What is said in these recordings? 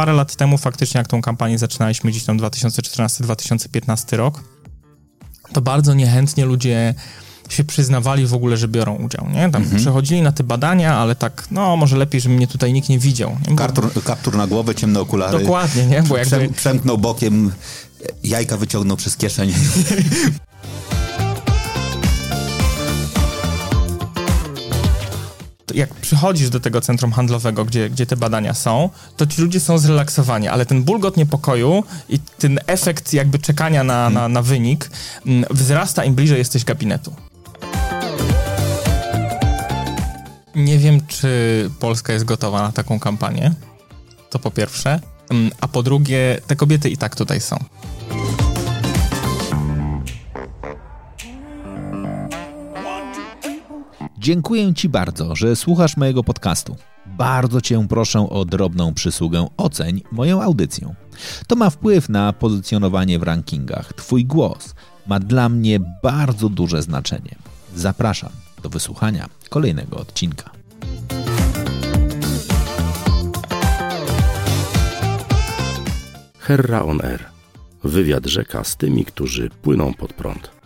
parę lat temu faktycznie, jak tą kampanię zaczynaliśmy gdzieś tam 2014-2015 rok, to bardzo niechętnie ludzie się przyznawali w ogóle, że biorą udział, nie? Tam Mhm. przechodzili na te badania, ale tak, no może lepiej, żeby mnie tutaj nikt nie widział. Nie? Bo- Kaptur, kaptur na głowę, ciemne okulary. Dokładnie, nie? Bo jakby... Przem, przemknął bokiem, jajka wyciągnął przez kieszeń. jak przychodzisz do tego centrum handlowego, gdzie, gdzie te badania są, to ci ludzie są zrelaksowani, ale ten bulgot niepokoju i ten efekt jakby czekania na, na, na wynik mm, wzrasta im bliżej jesteś gabinetu. Nie wiem, czy Polska jest gotowa na taką kampanię. To po pierwsze. Mm, A po drugie, te kobiety i tak tutaj są. Dziękuję Ci bardzo, że słuchasz mojego podcastu. Bardzo Cię proszę o drobną przysługę oceń moją audycję. To ma wpływ na pozycjonowanie w rankingach. Twój głos ma dla mnie bardzo duże znaczenie. Zapraszam do wysłuchania kolejnego odcinka. Herra on Air. Wywiad rzeka z tymi, którzy płyną pod prąd.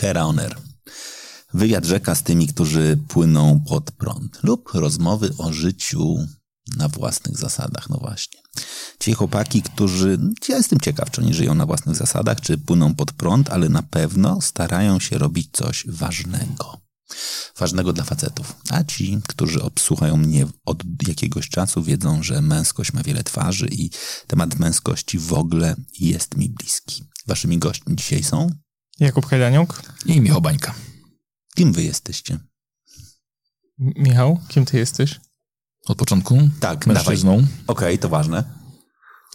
Heraoner. Wywiad rzeka z tymi, którzy płyną pod prąd. Lub rozmowy o życiu na własnych zasadach. No właśnie. Ci chłopaki, którzy... Ja jestem ciekaw, czy oni żyją na własnych zasadach, czy płyną pod prąd, ale na pewno starają się robić coś ważnego. Ważnego dla facetów. A ci, którzy obsłuchają mnie od jakiegoś czasu, wiedzą, że męskość ma wiele twarzy i temat męskości w ogóle jest mi bliski. Waszymi gośćmi dzisiaj są Jakub Hajdaniuk? I Michał Bańka. Kim wy jesteście? M- Michał, kim ty jesteś? Od początku Tak, mężczyzną. Okej, to ważne.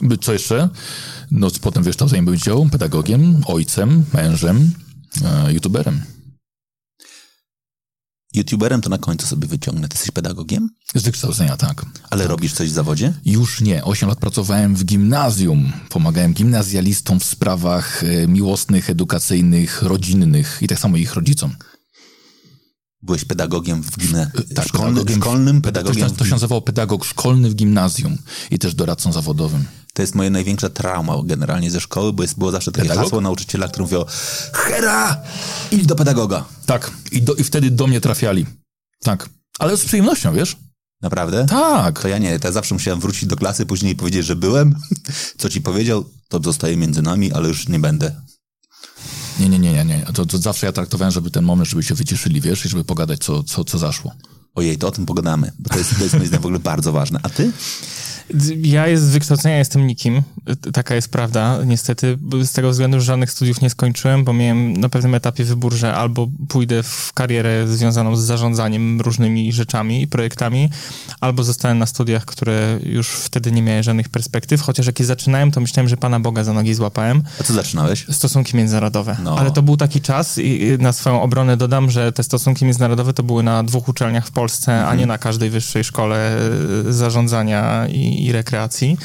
By- Co jeszcze? No, potem wykształceniem był działał, pedagogiem, ojcem, mężem, e, youtuberem. YouTuberem to na końcu sobie wyciągnę. Ty jesteś pedagogiem? Z wykształcenia, tak. Ale robisz coś w zawodzie? Już nie. Osiem lat pracowałem w gimnazjum. Pomagałem gimnazjalistom w sprawach e, miłosnych, edukacyjnych, rodzinnych i tak samo ich rodzicom. Byłeś pedagogiem w gimne... Tak, szkolny, pedagogiem- szkolnym To pedagogiem. się, to się nazywało pedagog szkolny w gimnazjum i też doradcą zawodowym. To jest moja największa trauma generalnie ze szkoły, bo jest, było zawsze takie Pedagog? hasło nauczyciela, który mówił Hera, idź do pedagoga. Tak. I, do, I wtedy do mnie trafiali. Tak. Ale z przyjemnością, wiesz? Naprawdę? Tak. To ja nie, to ja zawsze musiałem wrócić do klasy, później powiedzieć, że byłem. Co ci powiedział, to zostaje między nami, ale już nie będę. Nie, nie, nie, nie, nie. To, to zawsze ja traktowałem, żeby ten moment, żeby się wyciszyli, wiesz, i żeby pogadać, co, co, co zaszło. Ojej, to o tym pogadamy, bo to jest, to jest moim zdaniem w ogóle bardzo ważne. A ty? Ja jest z wykształcenia jestem nikim. Taka jest prawda. Niestety z tego względu, że żadnych studiów nie skończyłem, bo miałem na pewnym etapie wybór, że albo pójdę w karierę związaną z zarządzaniem różnymi rzeczami i projektami, albo zostanę na studiach, które już wtedy nie miały żadnych perspektyw. Chociaż jak je zaczynałem, to myślałem, że Pana Boga za nogi złapałem. A co zaczynałeś? Stosunki międzynarodowe. No. Ale to był taki czas i na swoją obronę dodam, że te stosunki międzynarodowe to były na dwóch uczelniach w Polsce, a nie na każdej wyższej szkole e, zarządzania i, i rekreacji.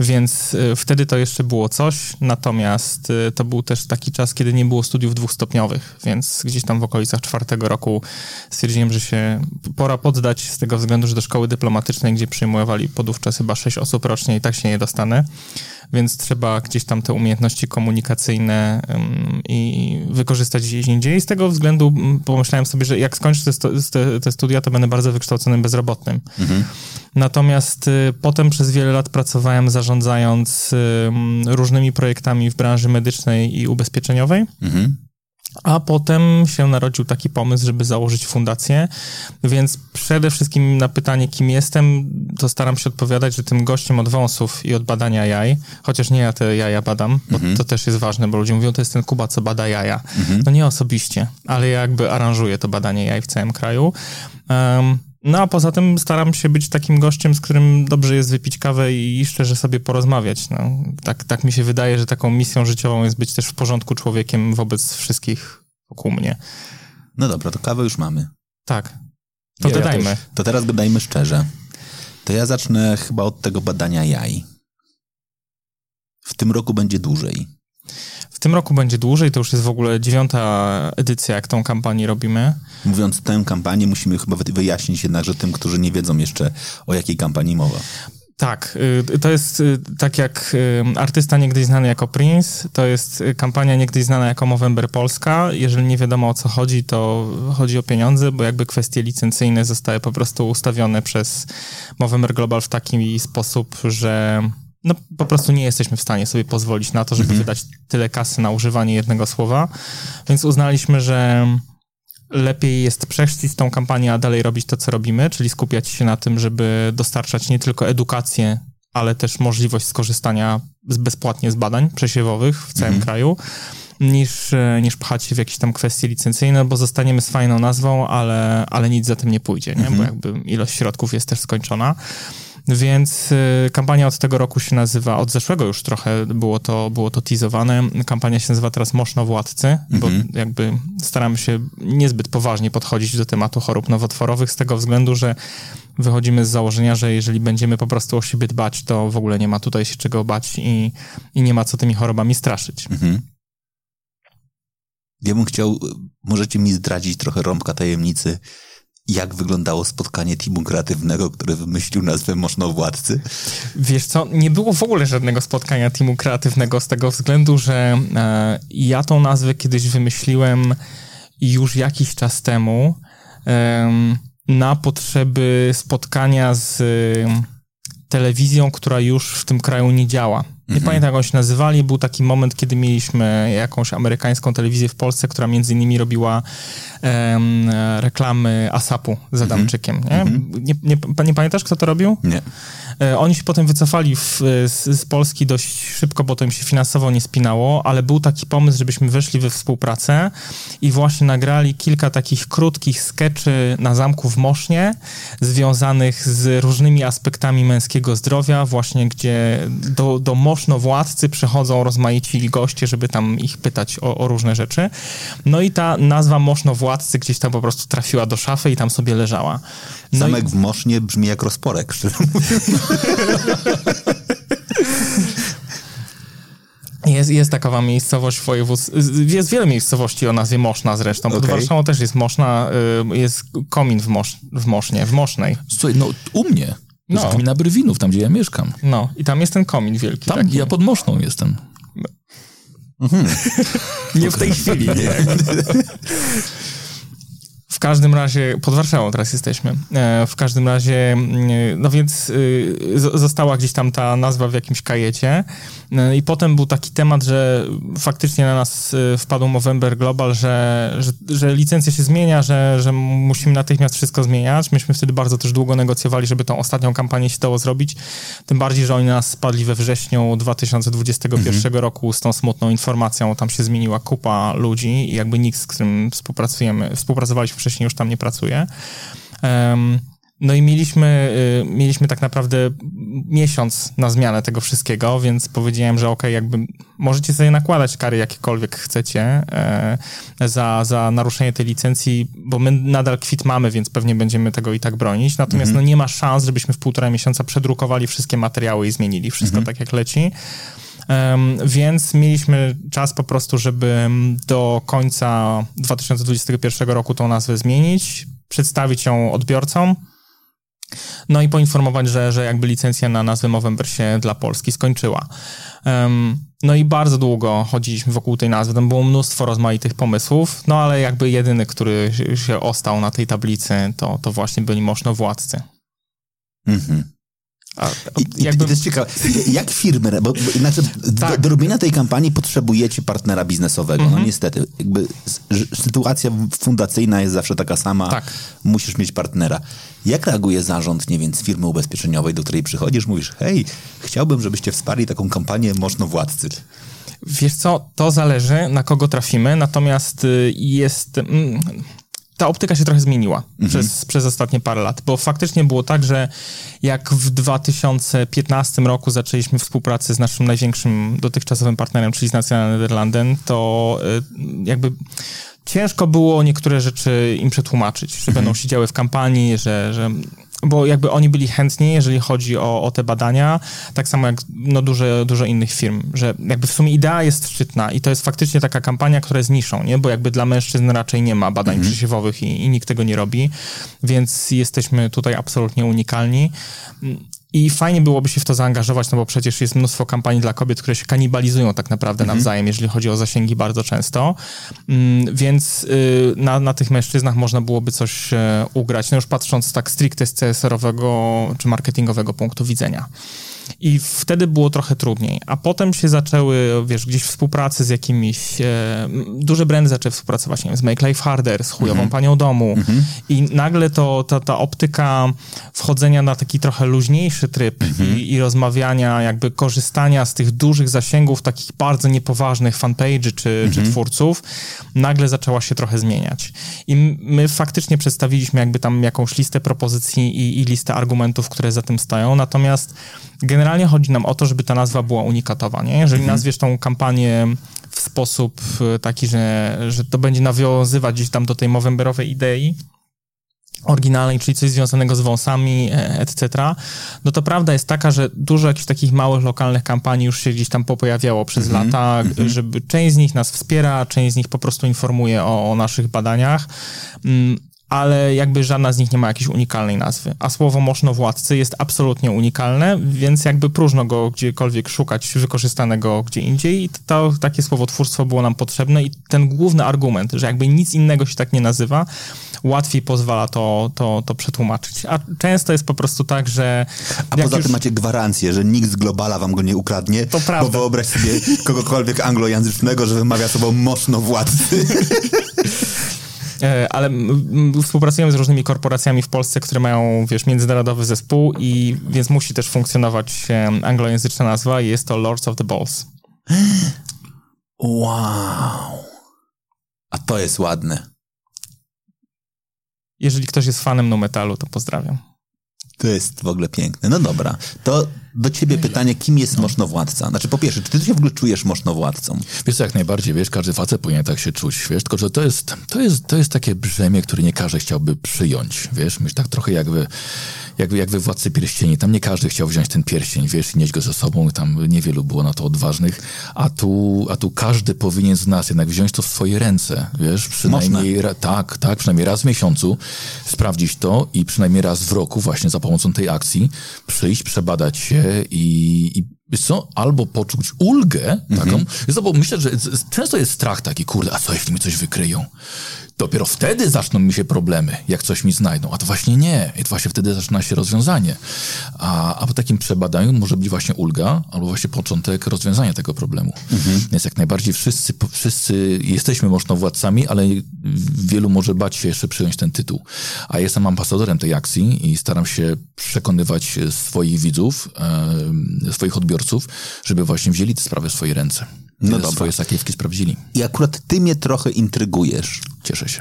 Więc e, wtedy to jeszcze było coś, natomiast e, to był też taki czas, kiedy nie było studiów dwustopniowych, więc gdzieś tam w okolicach czwartego roku stwierdziłem, że się pora poddać z tego względu, że do szkoły dyplomatycznej, gdzie przyjmowali podówczas chyba sześć osób rocznie i tak się nie dostanę więc trzeba gdzieś tam te umiejętności komunikacyjne i wykorzystać gdzieś indziej. I z tego względu pomyślałem sobie, że jak skończę te, te, studia, to będę bardzo wykształconym bezrobotnym. Natomiast y, potem przez wiele lat pracowałem zarządzając ym, różnymi projektami w branży medycznej i ubezpieczeniowej. Mhm. A potem się narodził taki pomysł, żeby założyć fundację, więc przede wszystkim na pytanie, kim jestem, to staram się odpowiadać, że tym gościem od wąsów i od badania jaj, chociaż nie ja te jaja badam, bo to też jest ważne, bo ludzie mówią, to jest ten Kuba, co bada jaja. No nie osobiście, ale ja jakby aranżuję to badanie jaj w całym kraju. Em, no a poza tym staram się być takim gościem, z którym dobrze jest wypić kawę i szczerze sobie porozmawiać. No, tak, tak mi się wydaje, że taką misją życiową jest być też w porządku człowiekiem wobec wszystkich wokół mnie. No dobra, to kawę już mamy. Tak. To Ja- ja. To teraz gadajmy szczerze. To ja zacznę chyba od tego badania jaj. W tym roku będzie dłużej. W tym roku będzie dłużej, to już jest w ogóle dziewiąta edycja, jak tą kampanię robimy. Mówiąc tę kampanię, musimy chyba wyjaśnić jednakże tym, którzy nie wiedzą jeszcze o jakiej kampanii mowa. Tak, y, to jest y, tak jak y, artysta niegdyś znany jako Prince, to jest kampania niegdyś znana jako Movember Polska. Jeżeli nie wiadomo o co chodzi, to chodzi o pieniądze, bo jakby kwestie licencyjne zostały po prostu ustawione przez Movember Global w taki sposób, że no po prostu nie jesteśmy w stanie sobie pozwolić na to, żeby mhm. wydać tyle kasy na używanie jednego słowa, więc uznaliśmy, że lepiej jest przeszlić tą kampanię, a dalej robić to, co robimy, czyli skupiać się na tym, żeby dostarczać nie tylko edukację, ale też możliwość skorzystania z, bezpłatnie z badań przesiewowych w całym mhm. kraju, niż, e, niż pchać się w jakieś tam kwestie licencyjne, bo zostaniemy z fajną nazwą, ale, ale nic za tym nie pójdzie, nie? Mhm. bo jakby ilość środków jest też skończona. Więc y, kampania od tego roku się nazywa, od zeszłego już trochę było to, było to teasowane. Kampania się nazywa teraz Moszno Władcy, bo mhm. jakby staramy się niezbyt poważnie podchodzić do tematu chorób nowotworowych z tego względu, że wychodzimy z założenia, że jeżeli będziemy po prostu o siebie dbać, to w ogóle nie ma tutaj się czego bać i, i nie ma co tymi chorobami straszyć. Mhm. Ja bym chciał, możecie mi zdradzić trochę rąbka tajemnicy, jak wyglądało spotkanie teamu kreatywnego, który wymyślił nazwę Moszno Władcy? Wiesz co, nie było w ogóle żadnego spotkania teamu kreatywnego z tego względu, że e, ja tą nazwę kiedyś wymyśliłem już jakiś czas temu e, na potrzeby spotkania z telewizją, która już w tym kraju nie działa. Nie mhm. pamiętam, jak oni się nazywali. Był taki moment, kiedy mieliśmy jakąś amerykańską telewizję w Polsce, która między innymi robiła reklamy ASAP-u z mhm. Adamczykiem. Nie? Mhm. Nie, nie, nie, pamiętasz, kto to robił? Nie. E, oni się potem wycofali w, z, z, Polski dość szybko, bo to im się finansowo nie spinało, ale był taki pomysł, żebyśmy weszli we współpracę i właśnie nagrali kilka takich krótkich skeczy na zamku w Mosznie, związanych z różnymi aspektami męskiego zdrowia, właśnie gdzie do, do Moszno władcy przychodzą rozmaici goście, żeby tam ich pytać o, o różne rzeczy. No i ta nazwa Moszno władcy gdzieś tam po prostu trafiła do szafy i tam sobie leżała. No Zamek i... w Mosznie brzmi jak rozporek. Jest, jest taka miejscowość województw. Jest wiele miejscowości o nazwie Moszna zresztą. Pod okay. Warszawą też jest Moszna, y, jest komin w, Mosz, w Mosznie, w Mosznej. Słuchaj, no u mnie. No. gmina Brywinów, tam gdzie ja mieszkam. No i tam jest ten komin wielki. Tam, taki. ja pod Moszną jestem. Mhm. nie w tej chwili, nie. W każdym razie, pod Warszawą teraz jesteśmy. E, w każdym razie, mm, no więc y, została gdzieś tam ta nazwa w jakimś kajecie. E, I potem był taki temat, że faktycznie na nas y, wpadł Movember Global, że, że, że licencja się zmienia, że, że musimy natychmiast wszystko zmieniać. Myśmy wtedy bardzo też długo negocjowali, żeby tą ostatnią kampanię się dało zrobić. Tym bardziej, że oni nas spadli we wrześniu 2021 mhm. roku z tą smutną informacją. Tam się zmieniła kupa ludzi i jakby nikt, z którym współpracujemy, współpracowaliśmy wcześniej już tam nie pracuje. No i mieliśmy, y, mieliśmy tak naprawdę miesiąc na zmianę tego wszystkiego, więc powiedziałem, że ok, jakby możecie sobie nakładać kary jakiekolwiek chcecie e, za, za naruszenie tej licencji, bo my nadal kwit mamy, więc pewnie będziemy tego i tak bronić. Natomiast mhm. no nie ma szans, żebyśmy w półtora miesiąca przedrukowali wszystkie materiały i zmienili wszystko mhm. tak, jak leci. Więc mieliśmy czas po prostu, żeby do końca 2021 roku tą nazwę zmienić, przedstawić ją odbiorcom, no i poinformować, że, że jakby licencja na nazwę Movember się dla Polski skończyła. No i bardzo długo chodziliśmy wokół tej nazwy, tam było mnóstwo rozmaitych pomysłów, no ale jakby jedyny, który się ostał na tej tablicy, to, to właśnie byli Moszno Władcy. Mhm. A, I, jakby... to jest ciekawe. Jak firmy, bo, bo znaczy, tak. do, do, robienia tej kampanii potrzebujecie partnera biznesowego. No mhm. niestety, jakby sytuacja fundacyjna jest zawsze taka sama. Tak. Musisz mieć partnera. Jak reaguje zarząd, nie wiem, z firmy ubezpieczeniowej, do której przychodzisz, mówisz, hej, chciałbym, żebyście wsparli taką kampanię Można Władcy. Wiesz co, to zależy, na kogo trafimy, natomiast y, jest... Mm, ta optyka się trochę zmieniła mhm. przez, przez ostatnie parę lat, bo faktycznie było tak, że jak w 2015 roku zaczęliśmy współpracę z naszym największym dotychczasowym partnerem, czyli z National Nederlanden, to y, jakby ciężko było niektóre rzeczy im przetłumaczyć, że mhm. będą się działy w kampanii, że, że bo jakby oni byli chętni, jeżeli chodzi o, o te badania, tak samo jak no, dużo, dużo innych firm, że jakby w sumie idea jest szczytna i to jest faktycznie taka kampania, która jest niszą, nie? bo jakby dla mężczyzn raczej nie ma badań mhm. przesiewowych i, i nikt tego nie robi, więc jesteśmy tutaj absolutnie unikalni. I fajnie byłoby się w to zaangażować, no bo przecież jest mnóstwo kampanii dla kobiet, które się kanibalizują tak naprawdę mhm. nawzajem, jeżeli chodzi o zasięgi bardzo często. Mm, więc y, na, na tych mężczyznach można byłoby coś e, ugrać, no już patrząc tak stricte z CSR-owego czy marketingowego punktu widzenia. I wtedy było trochę trudniej. A potem się zaczęły, wiesz, gdzieś współpracy z jakimiś... E, duże brandy zaczęły współpracować, nie wiem, z Make Life Harder, z chujową -hmm. panią domu. -hmm. I nagle to, ta, ta optyka wchodzenia na taki trochę luźniejszy tryb -hmm. i, i, rozmawiania, jakby korzystania z tych dużych zasięgów, takich bardzo niepoważnych fanpage'y czy, czy twórców, nagle zaczęła się trochę zmieniać. I my faktycznie przedstawiliśmy jakby tam jakąś listę propozycji i, i listę argumentów, które za tym stoją, natomiast Generalnie chodzi nam o to, żeby ta nazwa była unikatowa, nie? Jeżeli mhm. nazwiesz tą kampanię w sposób e, taki, że, że to będzie nawiązywać gdzieś tam do tej mowemberowej idei, oryginalnej, czyli coś związanego z wąsami, e, etc., no to prawda jest taka, że dużo jakichś takich małych, lokalnych kampanii już się gdzieś tam pojawiało przez mm -hmm. lata, mm -hmm. żeby część z nich nas wspiera, część z nich po prostu informuje o, o naszych badaniach. Mm, ale jakby żadna z nich nie ma jakiejś unikalnej nazwy. A słowo władcy jest absolutnie unikalne, więc jakby próżno go gdziekolwiek szukać wykorzystanego gdzie indziej i to, takie słowotwórstwo było nam potrzebne i ten główny argument, że jakby nic innego się tak nie nazywa, łatwiej pozwala to, to, to przetłumaczyć. A często jest po prostu tak, że... A poza już... tym macie gwarancję, że nikt z Globala wam go nie ukradnie, to prawda. bo wyobraź sobie kogokolwiek anglojęzycznego, że wymawia sobą władcy. E, ale współpracujemy z różnymi korporacjami w Polsce, które mają, wiesz, międzynarodowy zespół i więc musi też funkcjonować anglojęzyczna nazwa i jest to Lords of the Balls. Wow. A to jest ładne. Jeżeli ktoś jest fanem no metalu, to pozdrawiam. To jest w ogóle piękne. No dobra, to do ciebie pytanie, kim jest no. mocnowładca? Znaczy, po pierwsze, czy ty się w ogóle czujesz mocnowładcą? Wiesz co, jak najbardziej, wiesz, każdy facet powinien tak się czuć, wiesz, tylko, że to jest, to jest, to jest takie brzemię, które nie każdy chciałby przyjąć, wiesz, myśl tak trochę jakby, jak, jak we Władcy Pierścieni. Tam nie każdy chciał wziąć ten pierścień, wiesz, i nieść go ze sobą. Tam niewielu było na to odważnych. A tu, a tu każdy powinien z nas jednak wziąć to w swoje ręce, wiesz, przynajmniej, tak, tak, przynajmniej raz w miesiącu sprawdzić to i przynajmniej raz w roku właśnie za pomocą tej akcji przyjść, przebadać się i, i co? Albo poczuć ulgę taką. -hmm. bo myślę, że często jest strach taki, kurde, a co jeśli mi coś wykryją? Dopiero wtedy zaczną mi się problemy, jak coś mi znajdą. A to właśnie nie. I to właśnie wtedy zaczyna się rozwiązanie. A, a po takim przebadaniu może być właśnie ulga, albo właśnie początek rozwiązania tego problemu. Mhm. Więc jak najbardziej wszyscy, wszyscy jesteśmy władcami, ale wielu może bać się jeszcze przyjąć ten tytuł. A jestem ambasadorem tej akcji i staram się przekonywać swoich widzów, swoich odbiorców, żeby właśnie wzięli te sprawy w swoje ręce. No. Swoje sakiewki sprawdzili. I akurat ty mnie trochę intrygujesz. Cieszę się.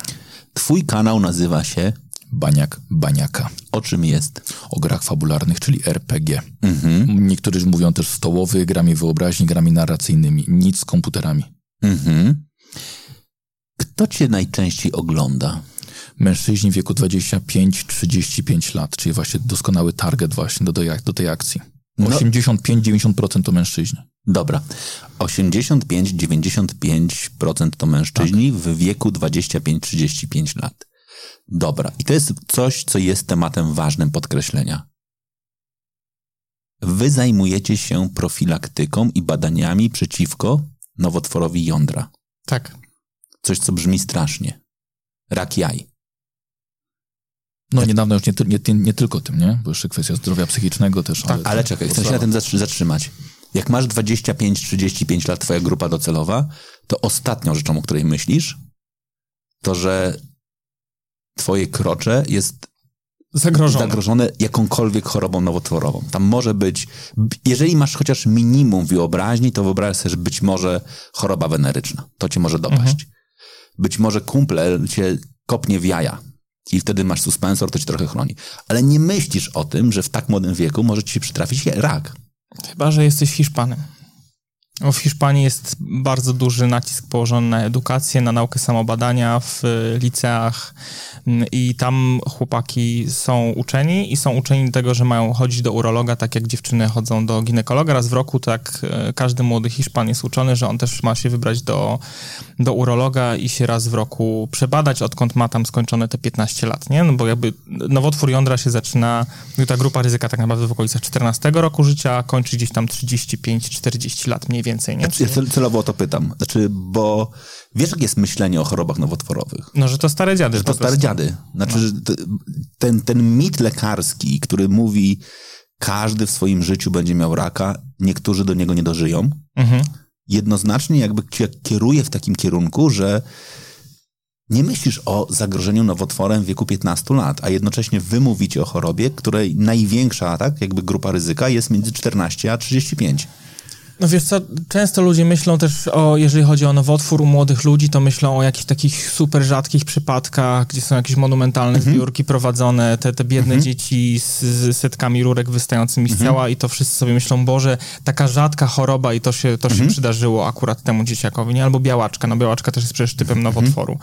Twój kanał nazywa się Baniak Baniaka. O czym jest? O grach fabularnych, czyli RPG. Mhm. Niektórzy mówią też stołowy, grami wyobraźni, grami narracyjnymi. Nic z komputerami. Mhm. Kto cię najczęściej ogląda? Mężczyźni w wieku 25-35 lat, czyli właśnie doskonały target właśnie do, do, do tej akcji. No. 85-90% to mężczyźni. Dobra. 85-95% to mężczyźni tak. w wieku 25-35 lat. Dobra. I to jest coś, co jest tematem ważnym podkreślenia. Wy zajmujecie się profilaktyką i badaniami przeciwko nowotworowi jądra. Tak. Coś, co brzmi strasznie. Rak jaj. No niedawno już nie, nie, nie, tylko tym, nie? Bo jeszcze kwestia zdrowia psychicznego też. Tak, ale, ale czekaj, chcę się na tym zatrzymać. Jak masz 25-35 lat twoja grupa docelowa, to ostatnią rzeczą, o której myślisz, to że twoje krocze jest zagrożone. zagrożone jakąkolwiek chorobą nowotworową. Tam może być, jeżeli masz chociaż minimum wyobraźni, to wyobraź sobie, że być może choroba weneryczna. To cię może dopaść. Mhm. Być może kumple cię kopnie w jaja i wtedy masz suspensor, to cię trochę chroni. Ale nie myślisz o tym, że w tak młodym wieku może ci się przytrafić rak. Chyba, że jesteś Hiszpanem. W Hiszpanii jest bardzo duży nacisk położony na edukację, na naukę samobadania w liceach mm, i tam chłopaki są uczeni i są uczeni tego, że mają chodzić do urologa, tak jak dziewczyny chodzą do ginekologa raz w roku, tak e, każdy młody Hiszpan jest uczony, że on też ma się wybrać do, do urologa i się raz w roku przebadać, odkąd ma tam skończone te 15 lat, nie? No bo jakby nowotwór jądra się zaczyna, ta grupa ryzyka tak naprawdę w okolicach 14 roku życia, kończy gdzieś tam 35-40 lat mniej więcej, nie? Ja celowo o to pytam. Znaczy, bo wiesz, jak jest myślenie o chorobach nowotworowych? No, że to stare dziady. Że to stare dziady. Znaczy, no. ten, ten mit lekarski, który mówi, każdy w swoim życiu będzie miał raka, niektórzy do niego nie dożyją, mhm. jednoznacznie jakby kieruje w takim kierunku, że nie myślisz o zagrożeniu nowotworem w wieku 15 lat, a jednocześnie wy mówicie o chorobie, której największa, tak, jakby grupa ryzyka jest między 14 a 35. No wiesz co, często ludzie myślą też o, jeżeli chodzi o nowotwór u młodych ludzi, to myślą o jakichś takich super rzadkich przypadkach, gdzie są jakieś monumentalne mhm. zbiórki prowadzone, te, te biedne mhm. dzieci z, z, setkami rurek wystającymi z mhm. ciała i to wszyscy sobie myślą, Boże, taka rzadka choroba i to się, to się mhm. przydarzyło akurat temu dzieciakowi, nie? Albo białaczka, no białaczka też jest przecież typem nowotworu.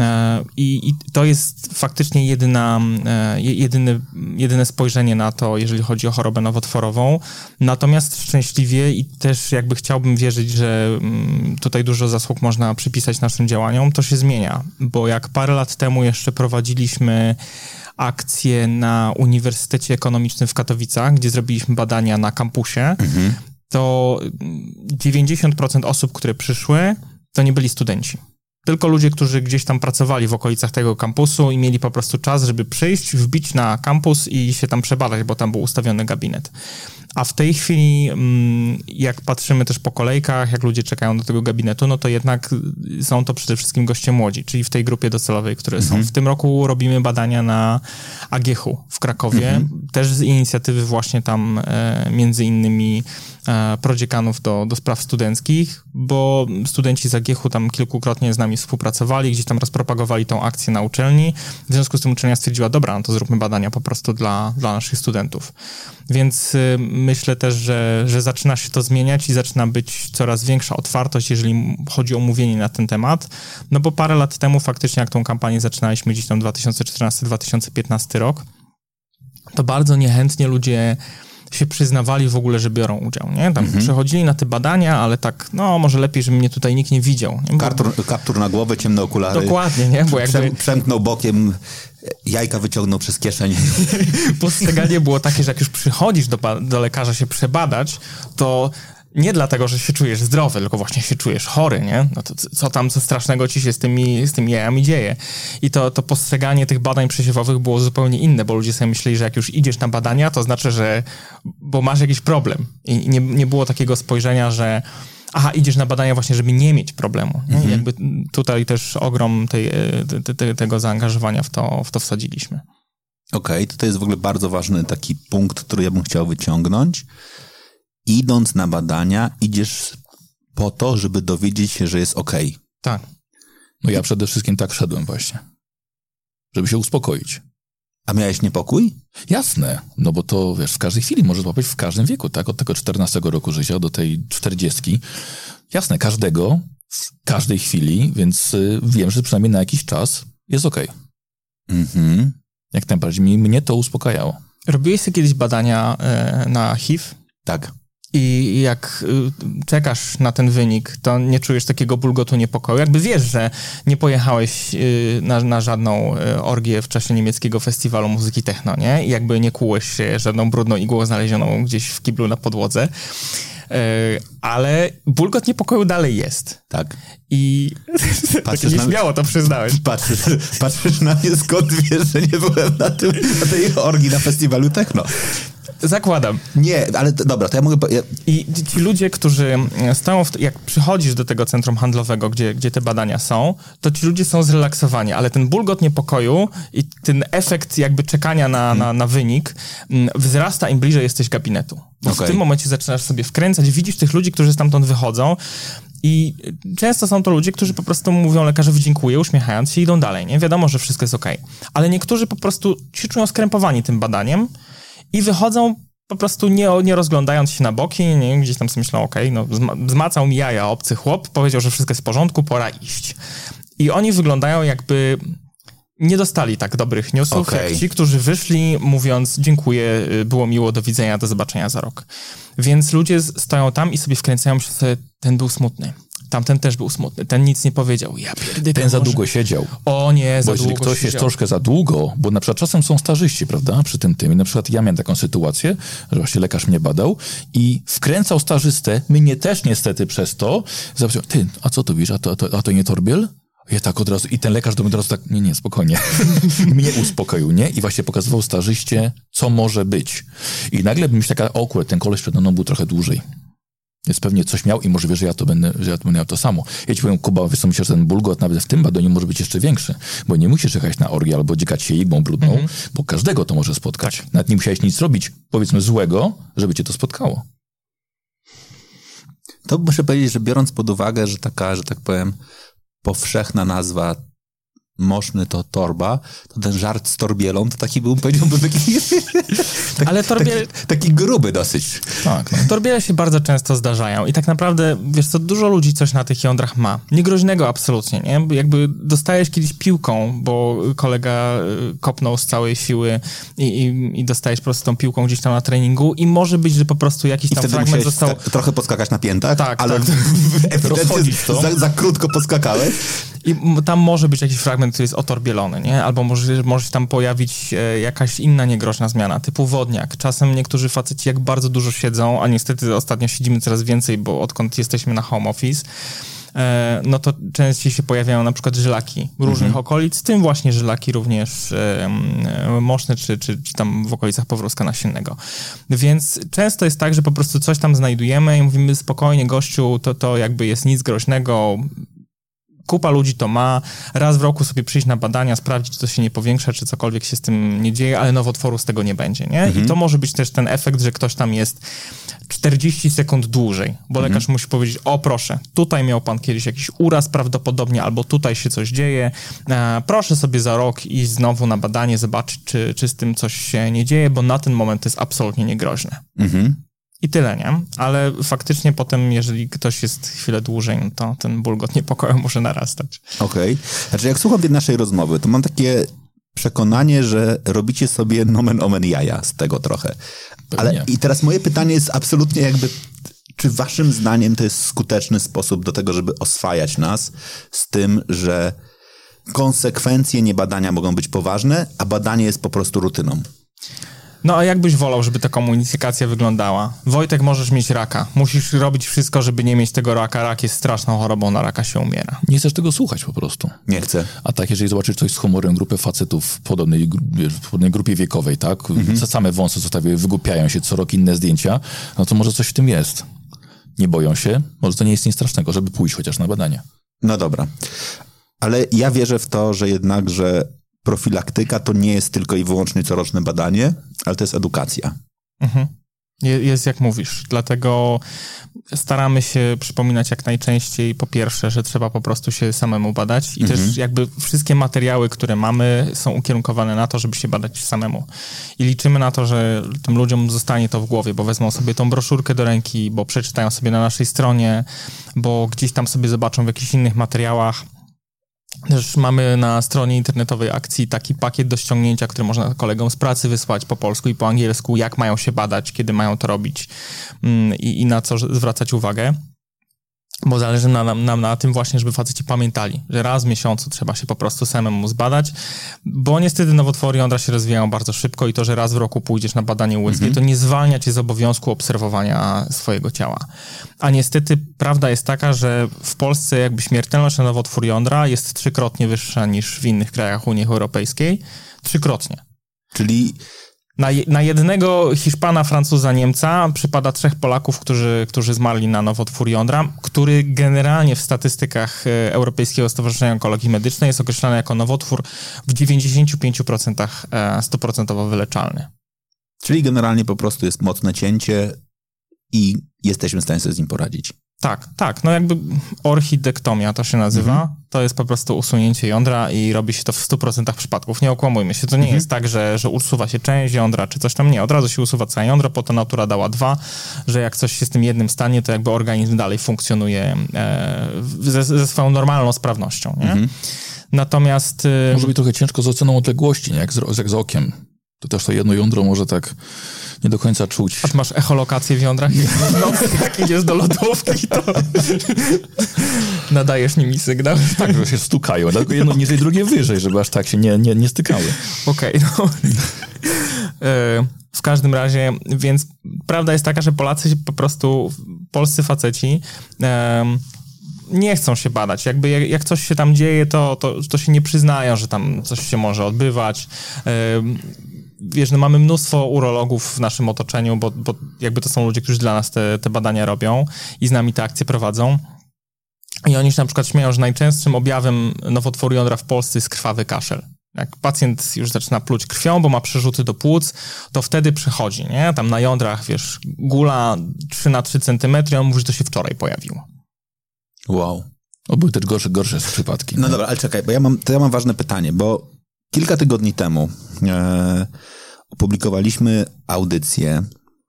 E, I, I, to jest faktycznie jedyna, e, jedyny, jedyne spojrzenie na to, jeżeli chodzi o chorobę nowotworową. Natomiast szczęśliwie i też jakby chciałbym wierzyć, że mm, tutaj dużo zasług można przypisać naszym działaniom, to się zmienia, bo jak parę lat temu jeszcze prowadziliśmy akcję na Uniwersytecie Ekonomicznym w Katowicach, gdzie zrobiliśmy badania na kampusie, mhm. to 90% osób, które przyszły, to nie byli studenci tylko ludzie, którzy gdzieś tam pracowali w okolicach tego kampusu i mieli po prostu czas, żeby przyjść, wbić na kampus i się tam przebadać, bo tam był ustawiony gabinet. A w tej chwili, mm, jak patrzymy też po kolejkach, jak ludzie czekają do tego gabinetu, no to jednak są to przede wszystkim goście młodzi, czyli w tej grupie docelowej, które mhm. są. W tym roku robimy badania na AGH w Krakowie, mhm. też z inicjatywy właśnie tam e, między innymi e, prodziekanów do, do spraw studenckich, bo studenci z AGH tam kilkukrotnie z nami współpracowali, gdzieś tam rozpropagowali tą akcję na uczelni. W związku z tym uczelnia stwierdziła, dobra, no to zróbmy badania po prostu dla, dla naszych studentów. Więc y, myślę też, że, że zaczyna się to zmieniać i zaczyna być coraz większa otwartość, jeżeli chodzi o mówienie na ten temat. No bo parę lat temu faktycznie, jak tą kampanię zaczynaliśmy gdzieś tam 2014-2015 rok, to bardzo niechętnie ludzie się przyznawali w ogóle, że biorą udział, nie? Tam mhm. przechodzili na te badania, ale tak, no może lepiej, żeby mnie tutaj nikt nie widział. Nie? Bo... Kaptur, kaptur na głowę, ciemne okulary. Dokładnie, nie? Bo jakby... Przemknął bokiem, jajka wyciągnął przez kieszeń. Postrzeganie było takie, że jak już przychodzisz do, do lekarza się przebadać, to nie dlatego, że się czujesz zdrowy, tylko właśnie się czujesz chory, nie? No to co tam, co strasznego ci się z tymi, z tymi jajami dzieje? I to, to postrzeganie tych badań przesiewowych było zupełnie inne, bo ludzie sobie myśleli, że jak już idziesz na badania, to znaczy, że bo masz jakiś problem. I nie, nie było takiego spojrzenia, że aha, idziesz na badania właśnie, żeby nie mieć problemu. Mhm. Jakby tutaj też ogrom tej, te, te, tego zaangażowania w to, w to wsadziliśmy. Okej, okay, to jest w ogóle bardzo ważny taki punkt, który ja bym chciał wyciągnąć idąc na badania, idziesz po to, żeby dowiedzieć się, że jest ok. Tak. No ja przede wszystkim tak szedłem właśnie. Żeby się uspokoić. A miałeś niepokój? Jasne, no bo to wiesz, w każdej chwili może złapać w każdym wieku, tak? Od tego 14 roku życia do tej 40. Jasne, każdego, w każdej chwili, więc y, wiem, że przynajmniej na jakiś czas jest ok. Mhm. Jak najbardziej mnie to uspokajało. Robiłeś kiedyś badania y, na HIV? Tak. I jak y, czekasz na ten wynik, to nie czujesz takiego bulgotu niepokoju. Jakby wiesz, że nie pojechałeś y, na, na żadną y, orgię w czasie niemieckiego festiwalu muzyki techno, nie? I jakby nie kłułeś się żadną brudną igłą znalezioną gdzieś w kiblu na podłodze. Ale bulgot niepokoju dalej jest. Tak. I patrzysz tak śmiało to przyznałeś. Patrzysz, patrzysz na mnie, skąd wiesz, że nie byłem na, tym, na tej orgii na festiwalu techno. Zakładam. Nie, ale dobra, to ja mogę... Ja... I ci ludzie, którzy stoją, w, jak przychodzisz do tego centrum handlowego, gdzie, gdzie te badania są, to ci ludzie są zrelaksowani, ale ten bulgot niepokoju i ten efekt jakby czekania na, hmm. na, na wynik mm, wzrasta im bliżej jesteś gabinetu. Bo okay. w tym momencie zaczynasz sobie wkręcać, widzisz tych ludzi, którzy stamtąd wychodzą i często są to ludzie, którzy po prostu mówią lekarzowi dziękuję, uśmiechając się i idą dalej, nie? Wiadomo, że wszystko jest ok. Ale niektórzy po prostu się czują skrępowani tym badaniem, i wychodzą po prostu nie, nie rozglądając się na boki, nie, gdzieś tam sobie myślą, okej, okay, no zma zmacał mi jaja obcy chłop, powiedział, że wszystko jest w porządku, pora iść. I oni wyglądają jakby nie dostali tak dobrych newsów, okay. jak ci, którzy wyszli mówiąc dziękuję, y, było miło, do widzenia, do zobaczenia za rok. Więc ludzie stoją tam i sobie wkręcają się, ten był smutny. Tamten też był smutny. Ten nic nie powiedział. Ja pierdy, Ten za długo siedział. O nie, za bo długo jeżeli ktoś siedział. jest troszkę za długo, bo na przykład czasem są starzyści, prawda, przy tym tym. I na przykład ja miałem taką sytuację, że właśnie lekarz mnie badał i wkręcał stażystę, mnie też niestety przez to, zapytał, ty, a co to widzisz, a to, a to, a to nie Torbiel? Ja tak od razu, i ten lekarz do mnie od razu tak, nie, nie, spokojnie. mnie uspokoił, nie? I właśnie pokazywał starzyście, co może być. I nagle myślę taka, o ten koleś przed mną był trochę dłużej. Jest pewnie coś miał i możliwe, że ja to będę, że ja to będę miał to samo. Ja ci powiem, Kuba, wiesz co, myślę, że ten bulgot nawet w tym badonie może być jeszcze większy, bo nie musisz jechać na orgię albo dziekać się igłą brudną, mm -hmm. bo każdego to może spotkać. Tak. Nawet nie musiałeś nic robić, powiedzmy, złego, żeby cię to spotkało. To muszę powiedzieć, że biorąc pod uwagę, że taka, że tak powiem, powszechna nazwa moszny to torba, to ten żart z torbielą to taki był, powiedziałbym, taki, taki, Ale torbiel... taki, taki gruby dosyć. Tak, no. Torbiele się bardzo często zdarzają i tak naprawdę, wiesz co, dużo ludzi coś na tych jądrach ma. Niegroźnego absolutnie, nie? Jakby dostajesz kiedyś piłką, bo kolega y, kopnął z całej siły i, i, i dostajesz po prostu tą piłką gdzieś tam na treningu i może być, że po prostu jakiś tam fragment został... trochę poskakać na piętach, tak, ale tak. ewidentnie za, za krótko poskakałeś. I tam może być jakiś fragment, który jest otorbielony, nie? Albo może, może się tam pojawić e, jakaś inna niegroźna zmiana, typu wodniak. Czasem niektórzy faceci jak bardzo dużo siedzą, a niestety ostatnio siedzimy coraz więcej, bo odkąd jesteśmy na home office, e, no to częściej się pojawiają na przykład żylaki różnych mhm. okolic, w tym właśnie żylaki również e, moszne, czy, czy, czy tam w okolicach powrózka nasiennego. Więc często jest tak, że po prostu coś tam znajdujemy i mówimy spokojnie, gościu, to, to jakby jest nic groźnego, Kupa ludzi to ma. Raz w roku sobie przyjść na badania, sprawdzić, czy to się nie powiększa, czy cokolwiek się z tym nie dzieje, ale nowotworu z tego nie będzie, nie? Mhm. I to może być też ten efekt, że ktoś tam jest 40 sekund dłużej, bo mhm. lekarz musi powiedzieć, o proszę, tutaj miał pan kiedyś jakiś uraz prawdopodobnie, albo tutaj się coś dzieje, e, proszę sobie za rok iść znowu na badanie, zobaczyć, czy, czy z tym coś się nie dzieje, bo na ten moment to jest absolutnie niegroźne. Mhm. I tyle, nie? Ale faktycznie potem, jeżeli ktoś jest chwilę dłużej, no to ten bulgot niepokoju może narastać. Okej. Okay. Znaczy, jak słucham tej naszej rozmowy, to mam takie przekonanie, że robicie sobie nomen omen jaja z tego trochę. Ale i teraz moje pytanie jest absolutnie jakby, czy waszym zdaniem to jest skuteczny sposób do tego, żeby oswajać nas z tym, że konsekwencje niebadania mogą być poważne, a badanie jest po prostu rutyną? No a jak byś wolał, żeby ta komunikacja wyglądała? Wojtek, możesz mieć raka. Musisz robić wszystko, żeby nie mieć tego raka. Rak jest straszną chorobą, na raka się umiera. Nie chcesz tego słuchać po prostu. Nie chcę. A tak, jeżeli zobaczysz coś z humorem, grupę facetów w podobnej, w podobnej grupie wiekowej, tak? Mhm. Same wąsy zostawiają, wygłupiają się, co rok inne zdjęcia, no to może coś w tym jest. Nie boją się, może to nie jest nic strasznego, żeby pójść chociaż na badania. No dobra. Ale ja wierzę w to, że jednak, że profilaktyka to nie jest tylko i wyłącznie coroczne badanie, ale to jest edukacja. Mhm. Jest jak mówisz, dlatego staramy się przypominać jak najczęściej po pierwsze, że trzeba po prostu się samemu badać i mhm. też jakby wszystkie materiały, które mamy są ukierunkowane na to, żeby się badać samemu. I liczymy na to, że tym ludziom zostanie to w głowie, bo wezmą sobie tą broszurkę do ręki, bo przeczytają sobie na naszej stronie, bo gdzieś tam sobie zobaczą w jakichś innych materiałach też mamy na stronie internetowej akcji taki pakiet do ściągnięcia, który można kolegom z pracy wysłać po polsku i po angielsku, jak mają się badać, kiedy mają to robić mm, i, i na co zwracać uwagę bo zależy nam, nam na tym właśnie, żeby faceci pamiętali, że raz w miesiącu trzeba się po prostu samemu zbadać, bo niestety nowotwory jądra się rozwijają bardzo szybko i to, że raz w roku pójdziesz na badanie USG, mm -hmm. to nie zwalnia cię z obowiązku obserwowania swojego ciała. A niestety prawda jest taka, że w Polsce jakby śmiertelność na nowotwór jądra jest trzykrotnie wyższa niż w innych krajach Unii Europejskiej. Trzykrotnie. Czyli na, na, jednego Hiszpana, Francuza, Niemca przypada trzech Polaków, którzy, którzy zmarli na nowotwór jądra, który generalnie w statystykach e, Europejskiego Stowarzyszenia Onkologii Medycznej jest określany jako nowotwór w 95% e, stuprocentowo wyleczalny. Czyli generalnie po prostu jest mocne cięcie i jesteśmy w stanie sobie z nim poradzić. Tak, tak. No jakby orchidektomia to się nazywa. Mhm. To jest po prostu usunięcie jądra i robi się to w 100% przypadków. Nie okłamujmy się. To nie Mhm. jest tak, że, że usuwa się część jądra czy coś tam. Nie, od razu się usuwa całe jądro, po to natura dała dwa, że jak coś się z tym jednym stanie, to jakby organizm dalej funkcjonuje e, ze, ze swoją normalną sprawnością. Nie? Mhm. Natomiast... e, Może być trochę ciężko z oceną odległości, nie? Jak z, jak z okiem. To też to jedno jądro może tak nie do końca czuć. A ty masz echolokację w jądrach? No, jak idziesz do lodówki, to nadajesz nimi sygnał. Tak, że się stukają, dlatego jedno niżej, drugie wyżej, żeby aż tak się nie, nie, nie stykały. Okej, no. E, W każdym razie, więc prawda jest taka, że Polacy się po prostu, polscy faceci em, nie chcą się badać. Jakby jak, jak coś się tam dzieje, to, to, to się nie przyznają, że tam coś się może odbywać. Em, Wiesz, no mamy mnóstwo urologów w naszym otoczeniu, bo, bo jakby to są ludzie, którzy dla nas te, te badania robią i z nami te akcje prowadzą. I oni się na przykład śmieją, że najczęstszym objawem nowotworu jądra w Polsce jest krwawy kaszel. Jak pacjent już zaczyna pluć krwią, bo ma przerzuty do płuc, to wtedy przychodzi, nie? Tam na jądrach, wiesz, gula 3 na 3 cm, on mówi, że to się wczoraj pojawiło. Wow. O, były też gorsze, gorsze przypadki. No nie? dobra, ale czekaj, bo ja mam, to ja mam ważne pytanie, bo kilka tygodni temu e, opublikowaliśmy audycję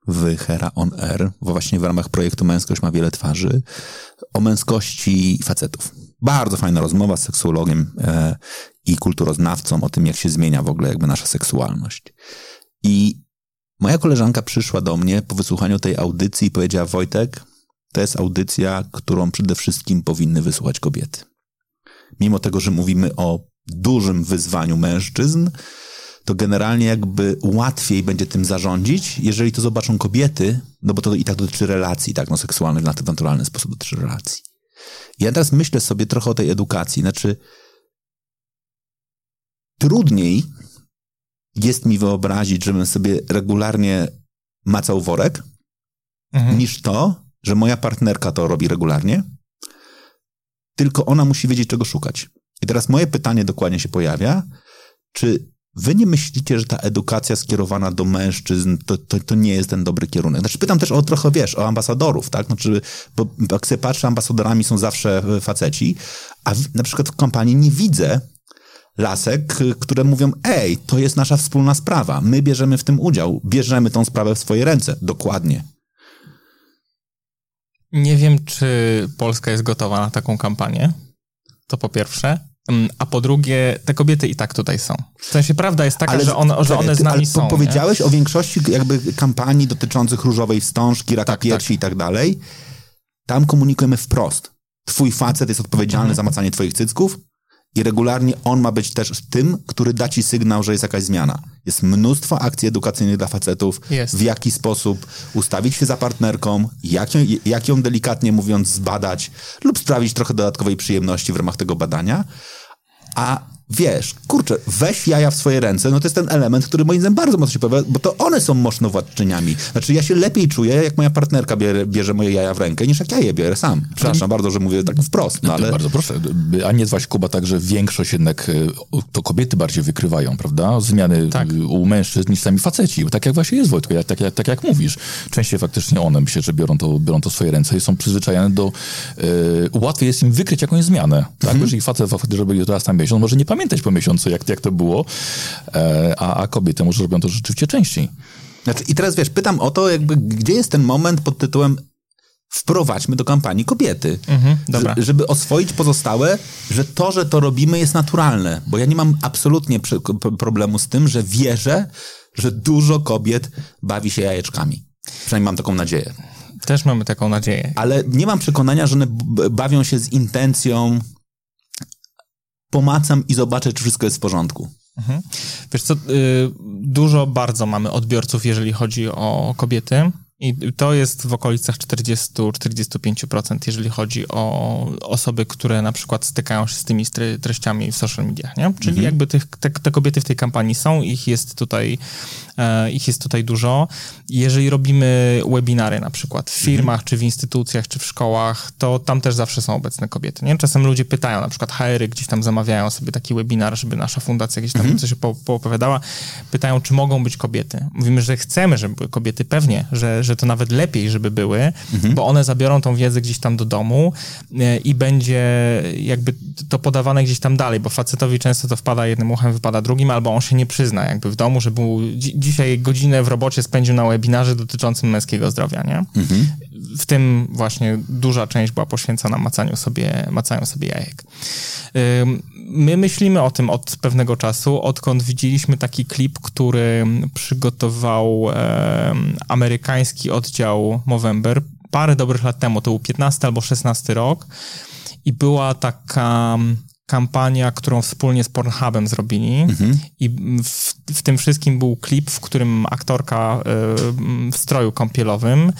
w Hera On Air, właśnie w ramach projektu Męskość ma wiele twarzy, o męskości facetów. Bardzo fajna rozmowa z seksuologiem e, i kulturoznawcą o tym, jak się zmienia w ogóle jakby nasza seksualność. I moja koleżanka przyszła do mnie po wysłuchaniu tej audycji i powiedziała, Wojtek, to jest audycja, którą przede wszystkim powinny wysłuchać kobiety mimo tego, że mówimy o dużym wyzwaniu mężczyzn, to generalnie jakby łatwiej będzie tym zarządzić, jeżeli to zobaczą kobiety, no bo to i tak dotyczy relacji, tak, no seksualnych, na ten naturalny sposób dotyczy relacji. Ja teraz myślę sobie trochę o tej edukacji, znaczy trudniej jest mi wyobrazić, żebym sobie regularnie macał worek, Mhm. niż to, że moja partnerka to robi regularnie, tylko ona musi wiedzieć, czego szukać. I teraz moje pytanie dokładnie się pojawia, czy wy nie myślicie, że ta edukacja skierowana do mężczyzn to, to, to nie jest ten dobry kierunek? Znaczy pytam też o trochę, wiesz, o ambasadorów, tak? Znaczy, bo jak sobie patrzę, ambasadorami są zawsze e, faceci, a w, na przykład w kampanii nie widzę lasek, y, które mówią, ej, to jest nasza wspólna sprawa, my bierzemy w tym udział, bierzemy tą sprawę w swoje ręce. Dokładnie. Nie wiem, czy Polska jest gotowa na taką kampanię. To po pierwsze. Mm, A po drugie, te kobiety i tak tutaj są. W sensie prawda jest taka, że, one, że one z nami ale są. po- nie? Powiedziałeś o większości jakby kampanii dotyczących różowej wstążki, raka Tak, piersi i tak dalej. Tam komunikujemy wprost. Twój facet jest odpowiedzialny Mhm. za macanie twoich cycków i regularnie on ma być też tym, który da ci sygnał, że jest jakaś zmiana. Jest mnóstwo akcji edukacyjnych dla facetów, Jest. w jaki sposób ustawić się za partnerką, jak ją, jak ją delikatnie mówiąc zbadać lub sprawić trochę dodatkowej przyjemności w ramach tego badania. A wiesz, kurczę, weź jaja w swoje ręce, no to jest ten element, który moim zdaniem bardzo mocno się pojawia, bo to one są mocnowładczyniami. Znaczy ja się lepiej czuję, jak moja partnerka bierze, bierze moje jaja w rękę, niż jak ja je biorę sam. Przepraszam bardzo, że mówię tak wprost, no ale... Bardzo proszę. A nie zwać Kuba tak, że większość jednak y, to kobiety bardziej wykrywają, prawda? Zmiany Tak. y, u mężczyzn niż sami faceci. Tak jak właśnie jest Wojtku, tak, jak, tak jak mówisz. Częściej faktycznie one myślę, że biorą to, biorą to w swoje ręce i są przyzwyczajone do... Y, łatwiej jest im wykryć jakąś zmianę. Tak? Mhm. Jeżeli facet faktycznie robi to raz na miesiąc, może nie pamiętać po miesiącu, jak, jak to było, e, a, a kobiety może robią to rzeczywiście częściej. Znaczy, I teraz wiesz, pytam o to, jakby, gdzie jest ten moment pod tytułem wprowadźmy do kampanii kobiety. Mhm, dobra. Że- Żeby oswoić pozostałe, że to, że to robimy jest naturalne. Bo ja nie mam absolutnie przy- p- problemu z tym, że wierzę, że dużo kobiet bawi się jajeczkami. Przynajmniej mam taką nadzieję. Też mamy taką nadzieję. Ale nie mam przekonania, że one b- bawią się z intencją pomacam i zobaczę, czy wszystko jest w porządku. Wiesz co, y, dużo bardzo mamy odbiorców, jeżeli chodzi o kobiety. I to jest w okolicach 40-45%, jeżeli chodzi o osoby, które na przykład stykają się z tymi treściami w social mediach, nie? Czyli jakby tych, te, te kobiety w tej kampanii są, ich jest tutaj, e, ich jest tutaj dużo. Jeżeli robimy webinary na przykład w firmach, czy w instytucjach, czy w szkołach, to tam też zawsze są obecne kobiety, nie? Czasem ludzie pytają, na przykład HR-y gdzieś tam zamawiają sobie taki webinar, żeby nasza fundacja gdzieś tam coś po, poopowiadała, pytają, czy mogą być kobiety. Mówimy, że chcemy, żeby były kobiety, pewnie, że, że to nawet lepiej, żeby były, Mhm. bo one zabiorą tą wiedzę gdzieś tam do domu e, i będzie jakby to podawane gdzieś tam dalej, bo facetowi często to wpada jednym uchem, wypada drugim, albo on się nie przyzna jakby w domu, że był dzi- dzisiaj godzinę w robocie spędził na webinarze dotyczącym męskiego zdrowia, nie? W tym właśnie duża część była poświęcona macaniu sobie, macaniu sobie jajek. Ym, My myślimy o tym od pewnego czasu, odkąd widzieliśmy taki klip, który przygotował em, amerykański oddział Movember. Parę dobrych lat temu, to był 15 albo 16 rok. I była taka kampania, którą wspólnie z Pornhubem zrobili i w, w tym wszystkim był klip, w którym aktorka em, w stroju kąpielowym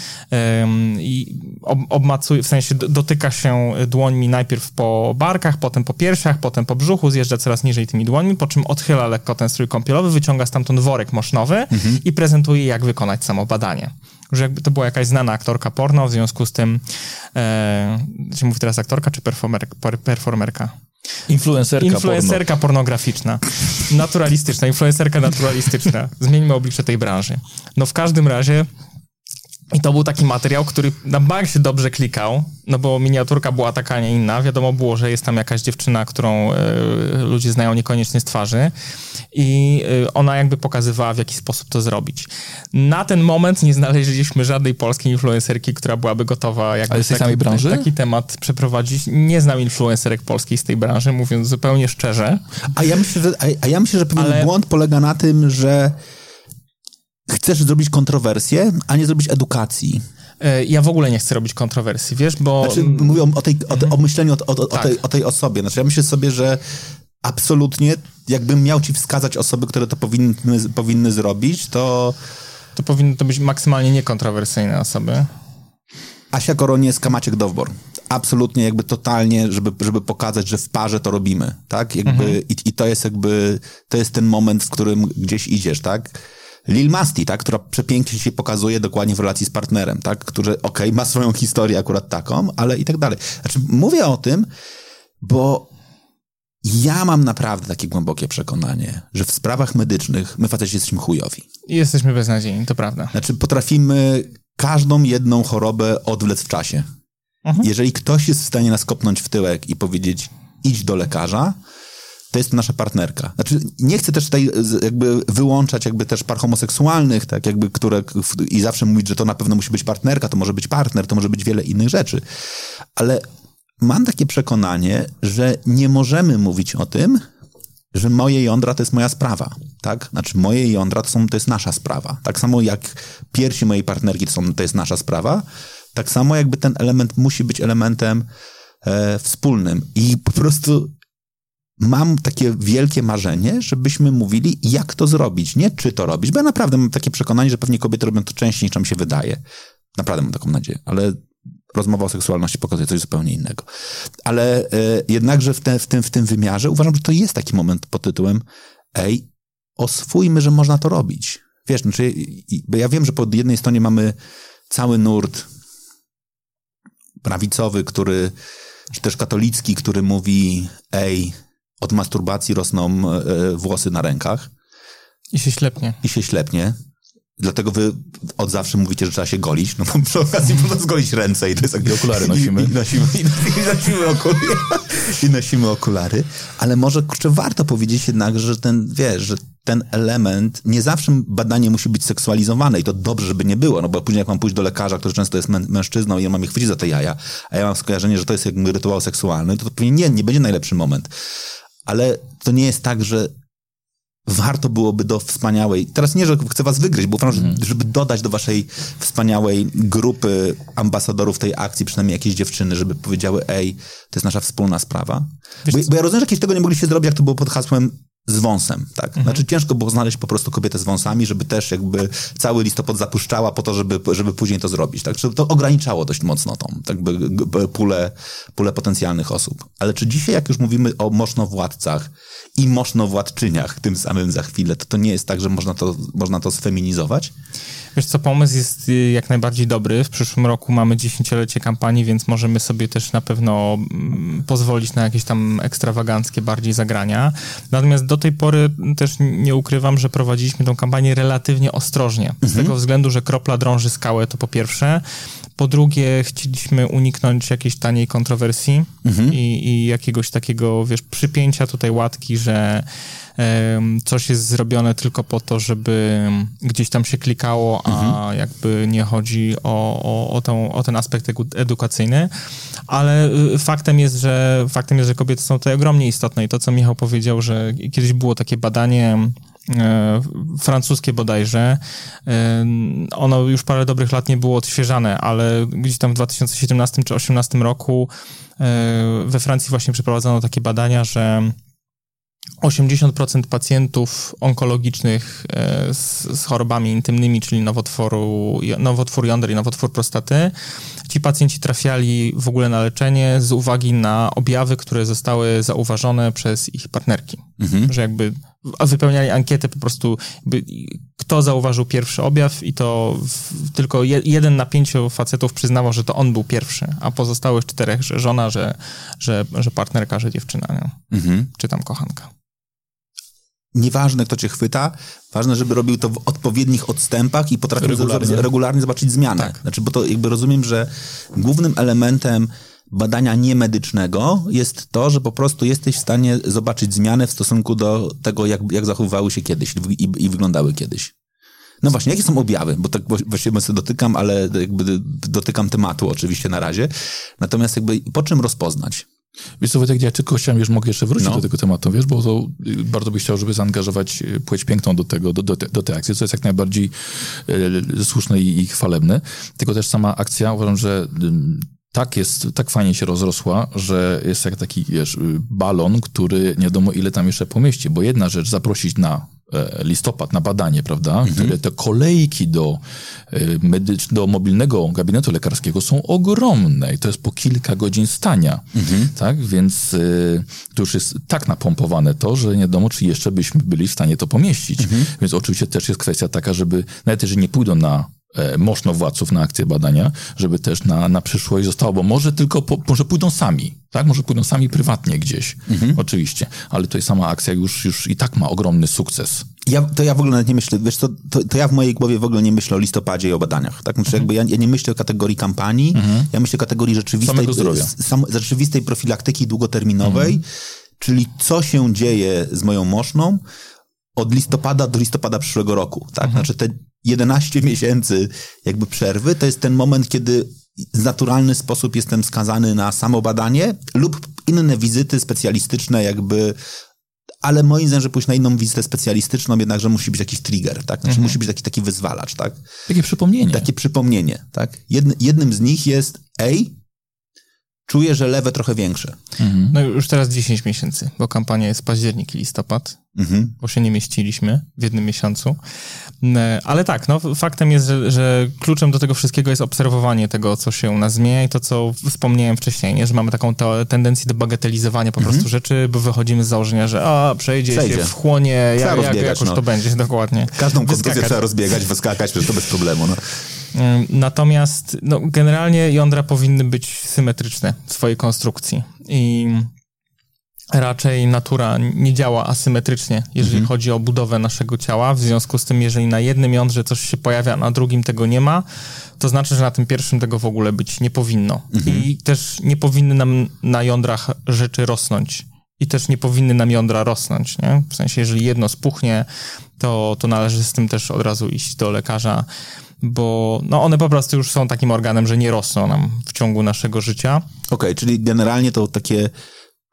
i ob, obmacuje, w sensie do- dotyka się dłońmi najpierw po barkach, potem po piersiach, potem po brzuchu, zjeżdża coraz niżej tymi dłońmi, po czym odchyla lekko ten strój kąpielowy, wyciąga stamtąd worek mosznowy i prezentuje, jak wykonać samo badanie. Że jakby to była jakaś znana aktorka porno, w związku z tym, e, czy mówi teraz aktorka, czy performer, per- performerka? Influencerka Influencerka pornograficzna. Naturalistyczna, influencerka naturalistyczna. Zmieńmy oblicze tej branży. No w każdym razie i to był taki materiał, który na bank się dobrze klikał, no bo miniaturka była taka, a nie inna. Wiadomo było, że jest tam jakaś dziewczyna, którą e, ludzie znają niekoniecznie z twarzy i e, ona jakby pokazywała, w jaki sposób to zrobić. Na ten moment nie znaleźliśmy żadnej polskiej influencerki, która byłaby gotowa jakby Ale z tej taki, samej branży? taki temat przeprowadzić. Nie znam influencerek polskiej z tej branży, mówiąc zupełnie szczerze. A ja myślę, że, a, a ja myślę, że pewien Ale- błąd polega na tym, że chcesz zrobić kontrowersję, a nie zrobić edukacji. E, Ja w ogóle nie chcę robić kontrowersji, wiesz, bo... Znaczy, mówię o, tej, o, te- o myśleniu o, o, Tak. tej, o tej osobie. Znaczy, ja myślę sobie, że absolutnie, jakbym miał ci wskazać osoby, które to powinny, powinny zrobić, to To powinny to być maksymalnie niekontrowersyjne osoby. Asia Koroniecka, Maciek Dowbor. Absolutnie jakby totalnie, żeby, żeby pokazać, że w parze to robimy, tak? Jakby, i, I to jest jakby, to jest ten moment, w którym gdzieś idziesz, tak? Lil Masti, tak? Która przepięknie się pokazuje dokładnie w relacji z partnerem, tak? Który, okej, ma swoją historię akurat taką, ale i tak dalej. Znaczy, mówię o tym, bo ja mam naprawdę takie głębokie przekonanie, że w sprawach medycznych my faceci jesteśmy chujowi. Jesteśmy beznadziejni, to prawda. Znaczy, potrafimy każdą jedną chorobę odwlec w czasie. Jeżeli ktoś jest w stanie nas kopnąć w tyłek i powiedzieć, idź do lekarza, to jest to nasza partnerka. Znaczy, nie chcę też tutaj z- jakby wyłączać jakby też par homoseksualnych, tak jakby, które i zawsze mówić, że to na pewno musi być partnerka, to może być partner, to może być wiele innych rzeczy. Ale mam takie przekonanie, że nie możemy mówić o tym, że moje jądra to jest moja sprawa, tak? Znaczy moje jądra to, są, to jest nasza sprawa. Tak samo jak piersi mojej partnerki to, są, to jest nasza sprawa, tak samo jakby ten element musi być elementem e, wspólnym. I po prostu mam takie wielkie marzenie, żebyśmy mówili, jak to zrobić, nie czy to robić, bo ja naprawdę mam takie przekonanie, że pewnie kobiety robią to częściej niż nam się wydaje. Naprawdę mam taką nadzieję, ale rozmowa o seksualności pokazuje coś zupełnie innego. Ale e, jednakże w, te, w, tym, w tym wymiarze uważam, że to jest taki moment pod tytułem ej, oswójmy, że można to robić. Wiesz, znaczy, bo ja wiem, że po jednej stronie mamy cały nurt prawicowy, który, czy też katolicki, który mówi, ej, od masturbacji rosną e, włosy na rękach I się ślepnie. i się ślepnie. Dlatego wy od zawsze mówicie, że trzeba się golić. No bo przy okazji można zgolić ręce i to jest jak... I okulary nosimy. I, i, nosimy, i, i, nosimy okulary, I nosimy okulary. Ale może, kurczę, warto powiedzieć jednak, że ten, wiesz, że ten element, nie zawsze badanie musi być seksualizowane i to dobrze, żeby nie było, no bo później jak mam pójść do lekarza, który często jest mę- mężczyzną i ja mam je chwycić za te jaja, a ja mam skojarzenie, że to jest jakby rytuał seksualny, to, to pewnie nie, nie będzie najlepszy moment. Ale to nie jest tak, że warto byłoby do wspaniałej, teraz nie, że chcę was wygryźć, bo uważam, że żeby dodać do waszej wspaniałej grupy ambasadorów tej akcji, przynajmniej jakieś dziewczyny, żeby powiedziały, ej, to jest nasza wspólna sprawa. Bo, bo ja rozumiem, że kiedyś tego nie mogliście zrobić, jak to było pod hasłem z wąsem, tak? Znaczy ciężko było znaleźć po prostu kobietę z wąsami, żeby też jakby cały listopad zapuszczała po to, żeby, żeby później to zrobić, tak? Czyli to ograniczało dość mocno tą jakby pulę, pulę potencjalnych osób. Ale czy dzisiaj, jak już mówimy o mosznowładcach i mosznowładczyniach tym samym za chwilę, to to nie jest tak, że można to, można to sfeminizować? Wiesz co, pomysł jest y, jak najbardziej dobry. W przyszłym roku mamy dziesięciolecie kampanii, więc możemy sobie też na pewno mm, pozwolić na jakieś tam ekstrawaganckie bardziej zagrania. Natomiast do tej pory też nie ukrywam, że prowadziliśmy tą kampanię relatywnie ostrożnie. Z tego względu, że kropla drąży skałę to po pierwsze. Po drugie, chcieliśmy uniknąć jakiejś taniej kontrowersji i, i jakiegoś takiego, wiesz, przypięcia tutaj łatki, że coś jest zrobione tylko po to, żeby gdzieś tam się klikało, a jakby nie chodzi o, o, o, tą, o ten aspekt edukacyjny. Ale y, faktem jest, że faktem jest, że kobiety są tutaj ogromnie istotne i to, co Michał powiedział, że kiedyś było takie badanie e, francuskie bodajże. E, ono już parę dobrych lat nie było odświeżane, ale gdzieś tam w 2017 czy 2018 roku e, we Francji właśnie przeprowadzono takie badania, że 80% pacjentów onkologicznych e, z, z chorobami intymnymi, czyli nowotworu, nowotwór jąder i nowotwór prostaty, ci pacjenci trafiali w ogóle na leczenie z uwagi na objawy, które zostały zauważone przez ich partnerki. Że jakby a wypełniali ankietę po prostu, kto zauważył pierwszy objaw i to w, tylko je, jeden na pięciu facetów przyznawał, że to on był pierwszy, a pozostałych czterech, że żona, że, że, że partnerka, że dziewczyna, nie? Mhm. czy tam kochanka. Nieważne, kto cię chwyta, ważne, żeby robił to w odpowiednich odstępach i potrafił Regularnie. regularnie, regularnie zobaczyć zmianę. Tak. Znaczy, bo to jakby rozumiem, że głównym elementem badania niemedycznego jest to, że po prostu jesteś w stanie zobaczyć zmianę w stosunku do tego, jak, jak zachowywały się kiedyś i, i, wyglądały kiedyś. No właśnie, jakie są objawy? Bo tak wła- właściwie sobie dotykam, ale jakby dotykam tematu oczywiście na razie. Natomiast jakby po czym rozpoznać? Wiesz co, Wojtek, ja tylko chciałem, wiesz, mogę jeszcze wrócić No. do tego tematu, wiesz, bo to y, bardzo byś chciał, żeby zaangażować y, płeć piękną do tego, do, do, te- do tej akcji, co jest jak najbardziej y, słuszne i, i chwalebne. Tylko też sama akcja, uważam, że tak jest, tak fajnie się rozrosła, że jest jak taki, wiesz, y, balon, który nie wiadomo ile tam jeszcze pomieści, bo jedna rzecz zaprosić na e, listopad na badanie, prawda? Które te kolejki do, e, medycz- do mobilnego gabinetu lekarskiego są ogromne i to jest po kilka godzin stania, tak? Więc e, to już jest tak napompowane to, że nie wiadomo, czy jeszcze byśmy byli w stanie to pomieścić. Więc oczywiście też jest kwestia taka, żeby nawet jeżeli nie pójdą na e, możnowładców na akcję badania, żeby też na, na przyszłość zostało, bo może tylko, po, może pójdą sami, tak? Może pójdą sami prywatnie gdzieś, oczywiście, ale tutaj sama akcja już, już i tak ma ogromny sukces. Ja, to ja w ogóle nawet nie myślę, wiesz co, to, to ja w mojej głowie w ogóle nie myślę o listopadzie i o badaniach. Tak? Znaczy jakby ja, ja nie myślę o kategorii kampanii, ja myślę o kategorii rzeczywistej, sam, rzeczywistej profilaktyki długoterminowej, czyli co się dzieje z moją moszną od listopada do listopada przyszłego roku. Tak? Znaczy te 11 miesięcy jakby przerwy, to jest ten moment, kiedy w naturalny sposób jestem skazany na samobadanie lub inne wizyty specjalistyczne jakby ale moim zdaniem, że pójść na inną wizytę specjalistyczną, jednakże musi być jakiś trigger, tak? Znaczy musi być taki, taki wyzwalacz, tak? Takie przypomnienie. Takie przypomnienie, tak? Jedny, jednym z nich jest, ej, czuję, że lewe trochę większe. No już teraz 10 miesięcy, bo kampania jest październik i listopad, Mhm. bo się nie mieściliśmy w jednym miesiącu. E, Ale tak, no faktem jest, że, że kluczem do tego wszystkiego jest obserwowanie tego, co się u nas zmienia i to, co wspomniałem wcześniej, nie? że mamy taką te, tendencję do bagatelizowania po prostu rzeczy, bo wychodzimy z założenia, że a, przejdzie, Mhm. Przejdzie. się, wchłonie, Trzeba jak, jakoś no. to będzie, dokładnie. Każdą kontuzję trzeba rozbiegać, wyskakać, przecież to bez problemu, no. Natomiast no, generalnie jądra powinny być symetryczne w swojej konstrukcji i raczej natura nie działa asymetrycznie, jeżeli chodzi o budowę naszego ciała. W związku z tym, jeżeli na jednym jądrze coś się pojawia, a na drugim tego nie ma, to znaczy, że na tym pierwszym tego w ogóle być nie powinno. I też nie powinny nam na jądrach rzeczy rosnąć. I też nie powinny nam jądra rosnąć, nie? W sensie, jeżeli jedno spuchnie, to, to należy z tym też od razu iść do lekarza, bo no, one po prostu już są takim organem, że nie rosną nam w ciągu naszego życia. Okej, czyli generalnie to takie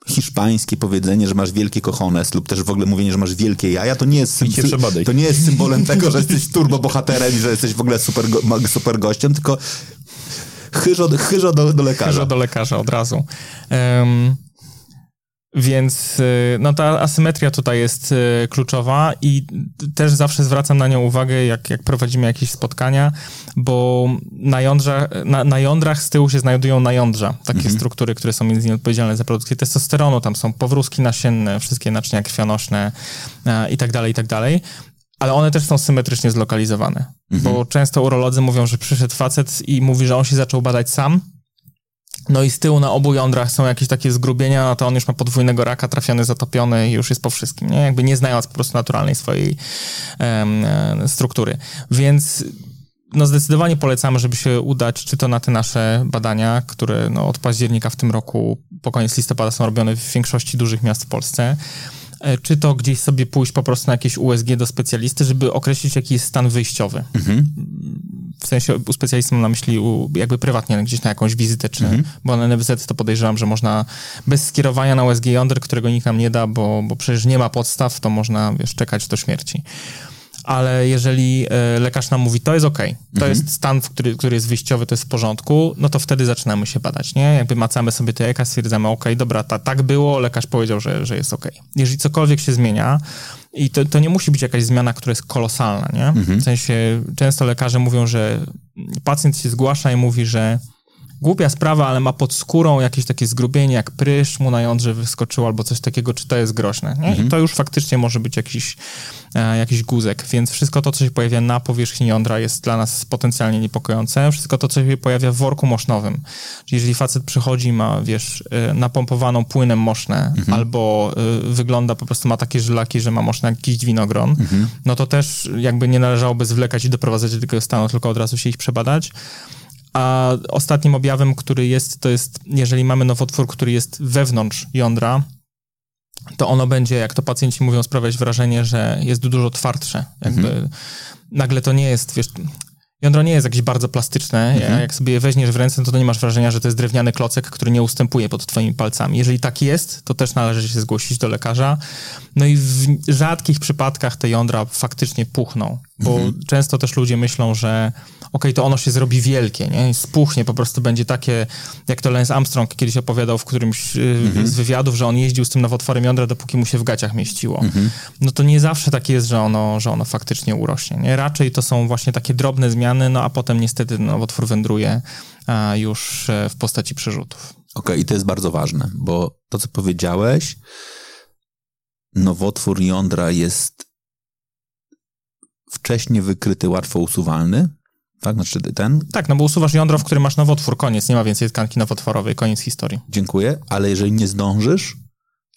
hiszpańskie powiedzenie, że masz wielkie cojones lub też w ogóle mówienie, że masz wielkie jaja, to nie jest, sym- I się przebadaj. to nie jest symbolem tego, że jesteś turbobohaterem i że jesteś w ogóle super, go, super gościem, tylko chyżo, chyżo do, do lekarza. Chyżo do lekarza od razu. Em, więc y, no ta asymetria tutaj jest y, kluczowa i też zawsze zwracam na nią uwagę, jak, jak prowadzimy jakieś spotkania, bo na, jądrza, na, na jądrach z tyłu się znajdują najądrza, takie struktury, które są między innymi odpowiedzialne za produkcję testosteronu, tam są powrózki nasienne, wszystkie naczynia krwionośne e, i tak dalej, i tak dalej. ale one też są symetrycznie zlokalizowane. Bo często urolodzy mówią, że przyszedł facet i mówi, że on się zaczął badać sam, no i z tyłu na obu jądrach są jakieś takie zgrubienia, no to on już ma podwójnego raka, trafiony, zatopiony i już jest po wszystkim, nie? Jakby nie znając po prostu naturalnej swojej e, struktury. Więc no zdecydowanie polecamy, żeby się udać, czy to na te nasze badania, które no, od października w tym roku, po koniec listopada są robione w większości dużych miast w Polsce, czy to gdzieś sobie pójść po prostu na jakieś USG do specjalisty, żeby określić, jaki jest stan wyjściowy. W sensie u specjalisty mam na myśli u, jakby prywatnie, gdzieś na jakąś wizytę, czy, bo na NFZ to podejrzewam, że można bez skierowania na USG jąder, którego nikt nam nie da, bo, bo przecież nie ma podstaw, to można, wiesz, czekać do śmierci. Ale jeżeli e, lekarz nam mówi, to jest ok, to jest stan, który, który jest wyjściowy, to jest w porządku, no to wtedy zaczynamy się badać, nie? Jakby macamy sobie te jajka, stwierdzamy, ok, dobra, ta, tak było, lekarz powiedział, że, że jest ok. Jeżeli cokolwiek się zmienia, i to, to nie musi być jakaś zmiana, która jest kolosalna, nie? W sensie często lekarze mówią, że pacjent się zgłasza i mówi, że głupia sprawa, ale ma pod skórą jakieś takie zgrubienie, jak prysz mu na jądrze wyskoczyło albo coś takiego, czy to jest groźne. Nie? I to już faktycznie może być jakiś, e, jakiś guzek, więc wszystko to, co się pojawia na powierzchni jądra jest dla nas potencjalnie niepokojące. Wszystko to, co się pojawia w worku mosznowym. Czyli jeżeli facet przychodzi i ma, wiesz, e, napompowaną płynem moszne, albo e, wygląda, po prostu ma takie żylaki, że ma moszne jak jakiś winogron, no to też jakby nie należałoby zwlekać i doprowadzać do takiego stanu, tylko od razu się ich przebadać. A ostatnim objawem, który jest, to jest, jeżeli mamy nowotwór, który jest wewnątrz jądra, to ono będzie, jak to pacjenci mówią, sprawiać wrażenie, że jest dużo twardsze. Jakby nagle to nie jest, wiesz, jądro nie jest jakieś bardzo plastyczne. Jak sobie je weźmiesz w ręce, to, to nie masz wrażenia, że to jest drewniany klocek, który nie ustępuje pod twoimi palcami. Jeżeli tak jest, to też należy się zgłosić do lekarza. No i w rzadkich przypadkach te jądra faktycznie puchną, bo często też ludzie myślą, że okej, to ono się zrobi wielkie, nie? I spuchnie, po prostu będzie takie, jak to Lance Armstrong kiedyś opowiadał w którymś y, z wywiadów, że on jeździł z tym nowotworem jądra, dopóki mu się w gaciach mieściło. No to nie zawsze tak jest, że ono, że ono faktycznie urośnie, nie? Raczej to są właśnie takie drobne zmiany, no a potem niestety nowotwór wędruje a, już e, w postaci przerzutów. Okej, i to jest bardzo ważne, bo to, co powiedziałeś, nowotwór jądra jest wcześnie wykryty, łatwo usuwalny, tak? Znaczy ten, Tak, no bo usuwasz jądro, w którym masz nowotwór, koniec, nie ma więcej tkanki nowotworowej, koniec historii. dziękuję, ale jeżeli nie zdążysz,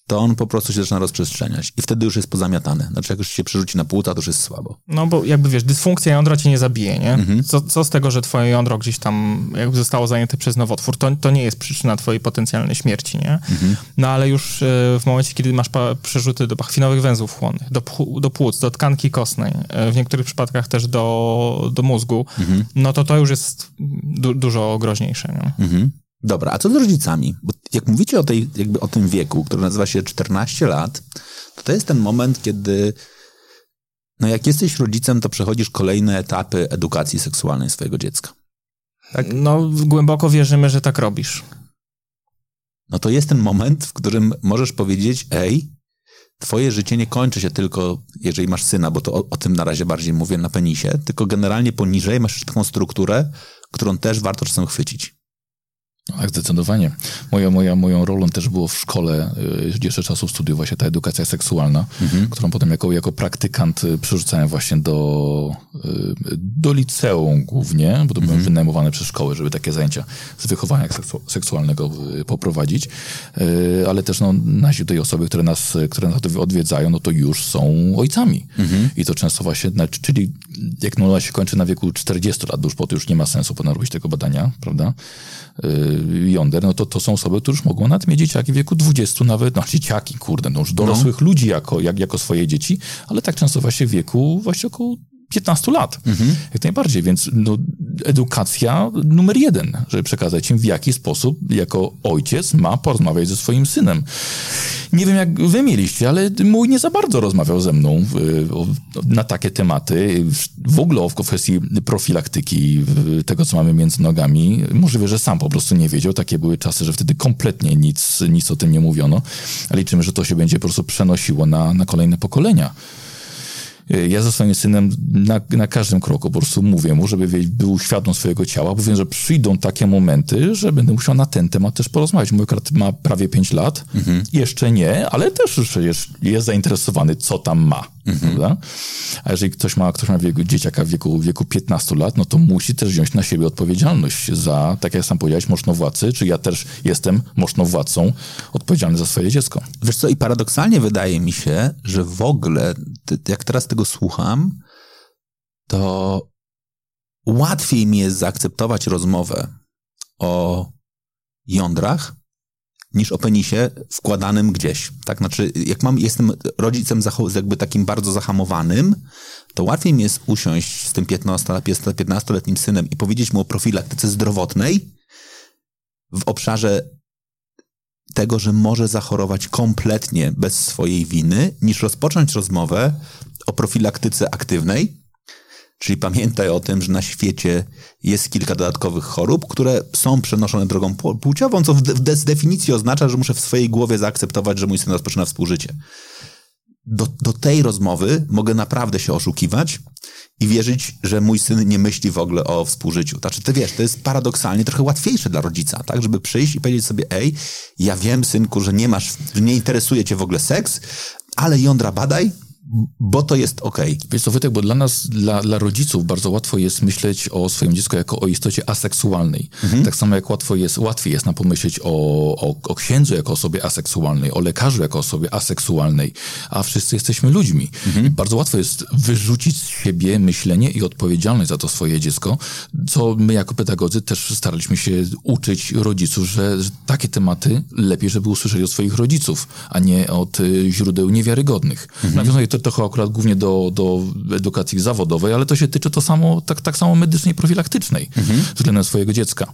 to on po prostu się zaczyna rozprzestrzeniać i wtedy już jest pozamiatany. Znaczy, jak już się przerzuci na płuta, to już jest słabo. No bo jakby wiesz, dysfunkcja jądra cię nie zabije, nie? Co, co z tego, że twoje jądro gdzieś tam jakby zostało zajęte przez nowotwór, to, to nie jest przyczyna twojej potencjalnej śmierci, nie? No ale już e, w momencie, kiedy masz przerzuty do pachwinowych węzłów chłonnych, do, do płuc, do tkanki kostnej, e, w niektórych przypadkach też do, do mózgu, no to to już jest du- dużo groźniejsze, nie? Dobra, a co z rodzicami? Bo jak mówicie o, tej, jakby o tym wieku, który nazywa się 14 lat, to to jest ten moment, kiedy no jak jesteś rodzicem, to przechodzisz kolejne etapy edukacji seksualnej swojego dziecka. No głęboko wierzymy, że tak robisz. No to jest ten moment, w którym możesz powiedzieć, ej, twoje życie nie kończy się tylko, jeżeli masz syna, bo to o, o tym na razie bardziej mówię na penisie, tylko generalnie poniżej masz taką strukturę, którą też warto czasem chwycić. Tak, zdecydowanie. Moja, moja, moją rolą też było w szkole, y, jeszcze czasów studiów właśnie ta edukacja seksualna, którą potem jako, jako praktykant y, przerzucałem właśnie do, y, do liceum głównie, bo to byłem wynajmowany przez szkoły, żeby takie zajęcia z wychowania seksu, seksualnego poprowadzić. Ale też no, nasi tutaj osoby, które nas, które nas odwiedzają, no to już są ojcami. I to często właśnie, czyli jak no, się kończy na wieku 40 lat, już po to już nie ma sensu potem robić tego badania, prawda? Jąder, no to to są osoby, które już mogą nawet mieć dzieciaki w wieku 20 nawet, no dzieciaki, kurde, no już dorosłych ludzi jako, jak, jako swoje dzieci, ale tak często właśnie w wieku właśnie około 15 lat. Jak najbardziej, więc no, edukacja numer jeden, żeby przekazać im w jaki sposób jako ojciec ma porozmawiać ze swoim synem. Nie wiem, jak wy mieliście, ale mój nie za bardzo rozmawiał ze mną na takie tematy. W ogóle o kwestii profilaktyki, tego, co mamy między nogami. Możliwe, że sam po prostu nie wiedział. Takie były czasy, że wtedy kompletnie nic, nic o tym nie mówiono. A liczymy, że to się będzie po prostu przenosiło na, na kolejne pokolenia. Y, Ja ze swoim synem na, na każdym kroku po prostu mówię mu, żeby był świadom swojego ciała, bo wiem, że przyjdą takie momenty, że będę musiał na ten temat też porozmawiać. Mój brat ma prawie 5 lat, jeszcze nie, ale też przecież jest zainteresowany, co tam ma. Prawda? A jeżeli ktoś ma, ktoś ma wieku, dzieciaka w wieku, wieku 15 lat, no to musi też wziąć na siebie odpowiedzialność za, tak jak sam powiedziałeś, mocnowładcy, czy ja też jestem mocnowładcą odpowiedzialny za swoje dziecko. Wiesz co, i paradoksalnie wydaje mi się, że w ogóle, ty- jak teraz tego słucham, to łatwiej mi jest zaakceptować rozmowę o jądrach niż o penisie wkładanym gdzieś. Tak, znaczy, jak mam, jestem rodzicem jakby takim bardzo zahamowanym, to łatwiej mi jest usiąść z tym 15 15-letnim synem i powiedzieć mu o profilaktyce zdrowotnej w obszarze tego, że może zachorować kompletnie bez swojej winy, niż rozpocząć rozmowę o profilaktyce aktywnej. Czyli pamiętaj o tym, że na świecie jest kilka dodatkowych chorób, które są przenoszone drogą pł- płciową, co z definicji oznacza, że muszę w swojej głowie zaakceptować, że mój syn rozpoczyna współżycie. Do, do tej rozmowy mogę naprawdę się oszukiwać i wierzyć, że mój syn nie myśli w ogóle o współżyciu. Znaczy, ty wiesz, to jest paradoksalnie trochę łatwiejsze dla rodzica, tak? Żeby przyjść i powiedzieć sobie, ej, ja wiem, synku, że nie masz, że nie interesuje cię w ogóle seks, ale jądra badaj, bo to jest okej. Wiesz co, Wojtek, bo dla nas, dla, dla rodziców bardzo łatwo jest myśleć o swoim dziecku jako o istocie aseksualnej. Tak samo jak łatwo jest, łatwiej jest nam pomyśleć o, o, o księdzu jako osobie aseksualnej, o lekarzu jako osobie aseksualnej, a wszyscy jesteśmy ludźmi. I bardzo łatwo jest wyrzucić z siebie myślenie i odpowiedzialność za to swoje dziecko, co my jako pedagodzy też staraliśmy się uczyć rodziców, że, że takie tematy lepiej, żeby usłyszeli od swoich rodziców, a nie od y, źródeł niewiarygodnych. Nawiązuje to trochę akurat głównie do, do edukacji zawodowej, ale to się tyczy to samo, tak, tak samo medycznej, profilaktycznej względem swojego dziecka.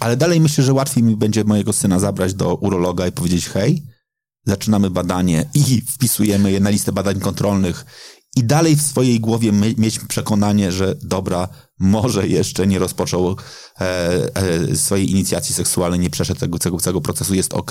Ale dalej myślę, że łatwiej mi będzie mojego syna zabrać do urologa i powiedzieć, hej, zaczynamy badanie i wpisujemy je na listę badań kontrolnych i dalej w swojej głowie my, mieć przekonanie, że dobra, może jeszcze nie rozpoczął e, e, swojej inicjacji seksualnej, nie przeszedł tego, tego, tego procesu, jest ok,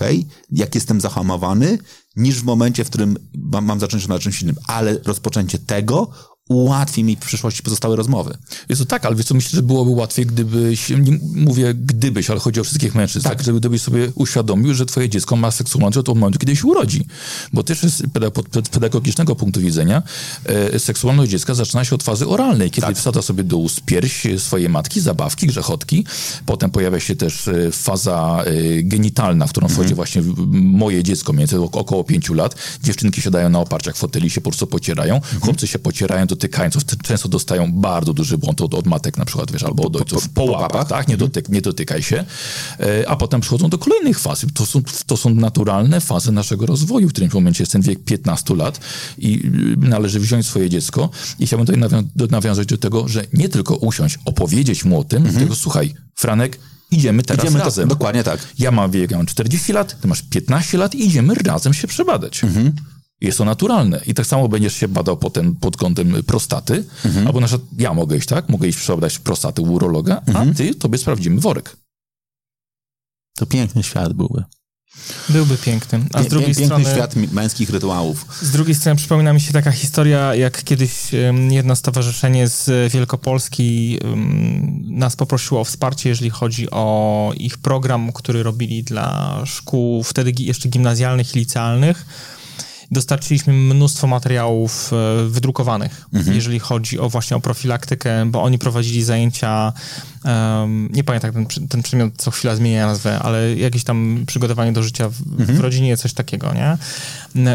jak jestem zahamowany, niż w momencie, w którym mam, mam zacząć na czymś innym. Ale rozpoczęcie tego ułatwi mi w przyszłości pozostałe rozmowy. Jest to tak, ale wiesz co, myślę, że byłoby łatwiej, gdybyś, nie mówię gdybyś, ale chodzi o wszystkich mężczyzn, tak, żeby gdybyś sobie uświadomił, że twoje dziecko ma seksualność od momentu, kiedy się urodzi. Bo też z pedagogicznego punktu widzenia e, seksualność dziecka zaczyna się od fazy oralnej, kiedy wsadza sobie do ust pierś swojej matki, zabawki, grzechotki. Potem pojawia się też e, faza e, genitalna, w którą wchodzi właśnie moje dziecko, ok- około pięciu lat. Dziewczynki siadają na oparciach foteli się po prostu pocierają. Chłopcy się pocierają, dotykają, co często dostają bardzo duży błąd od, od matek na przykład, wiesz, albo od ojców po, łapach, tak? Nie, dotyk, nie dotykaj się. E, A potem przychodzą do kolejnych faz. To są, to są naturalne fazy naszego rozwoju, w którym momencie jest ten wiek 15 lat i y, należy wziąć swoje dziecko. I chciałbym tutaj nawią- nawiązać do tego, że nie tylko usiąść, opowiedzieć mu o tym, tylko słuchaj, Franek, idziemy teraz Idziemy to- razem. dokładnie tak. Ja mam wiek, ja mam 40 lat, ty masz 15 lat i idziemy razem się przebadać. Jest to naturalne. I tak samo będziesz się badał potem pod kątem prostaty, albo na przykład ja mogę iść, tak? Mogę iść przebadać prostaty u urologa, a ty, tobie sprawdzimy worek. To piękny świat byłby. Byłby piękny. A z drugiej piękny strony... świat mi- męskich rytuałów. Z drugiej strony przypomina mi się taka historia, jak kiedyś jedno stowarzyszenie z Wielkopolski nas poprosiło o wsparcie, jeżeli chodzi o ich program, który robili dla szkół wtedy jeszcze gimnazjalnych i licealnych. Dostarczyliśmy mnóstwo materiałów e, wydrukowanych, jeżeli chodzi o właśnie o profilaktykę, bo oni prowadzili zajęcia, em, nie pamiętam ten, ten przedmiot co chwila zmienia nazwę, ale jakieś tam przygotowanie do życia w, w rodzinie, coś takiego, nie?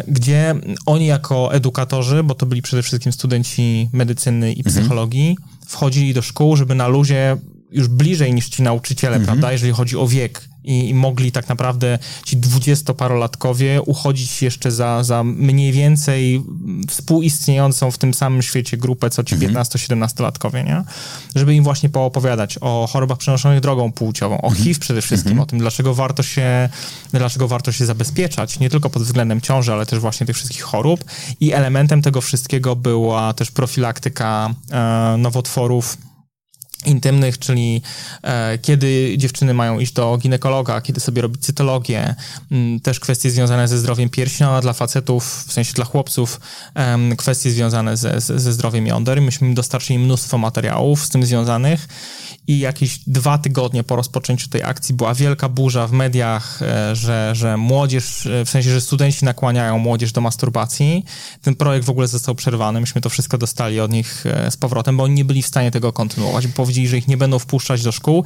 Gdzie oni jako edukatorzy, bo to byli przede wszystkim studenci medycyny i psychologii, wchodzili do szkół, żeby na luzie już bliżej niż ci nauczyciele, prawda, jeżeli chodzi o wiek. I, I mogli tak naprawdę ci dwudziestoparolatkowie uchodzić jeszcze za, za mniej więcej współistniejącą w tym samym świecie grupę, co ci 15-17-latkowie, nie? Żeby im właśnie poopowiadać o chorobach przenoszonych drogą płciową, o HIV przede wszystkim, o tym, dlaczego warto się, dlaczego warto się zabezpieczać, nie tylko pod względem ciąży, ale też właśnie tych wszystkich chorób. I elementem tego wszystkiego była też profilaktyka e, nowotworów intymnych, czyli e, kiedy dziewczyny mają iść do ginekologa, kiedy sobie robić cytologię, m, też kwestie związane ze zdrowiem pierśnia, a dla facetów, w sensie dla chłopców, kwestie związane ze, ze, zdrowiem jąder. Myśmy im dostarczyli mnóstwo materiałów z tym związanych i jakieś dwa tygodnie po rozpoczęciu tej akcji była wielka burza w mediach, e, że, że młodzież, e, w sensie, że studenci nakłaniają młodzież do masturbacji. Ten projekt w ogóle został przerwany, myśmy to wszystko dostali od nich z powrotem, bo oni nie byli w stanie tego kontynuować, bo powiedzieli, że ich nie będą wpuszczać do szkół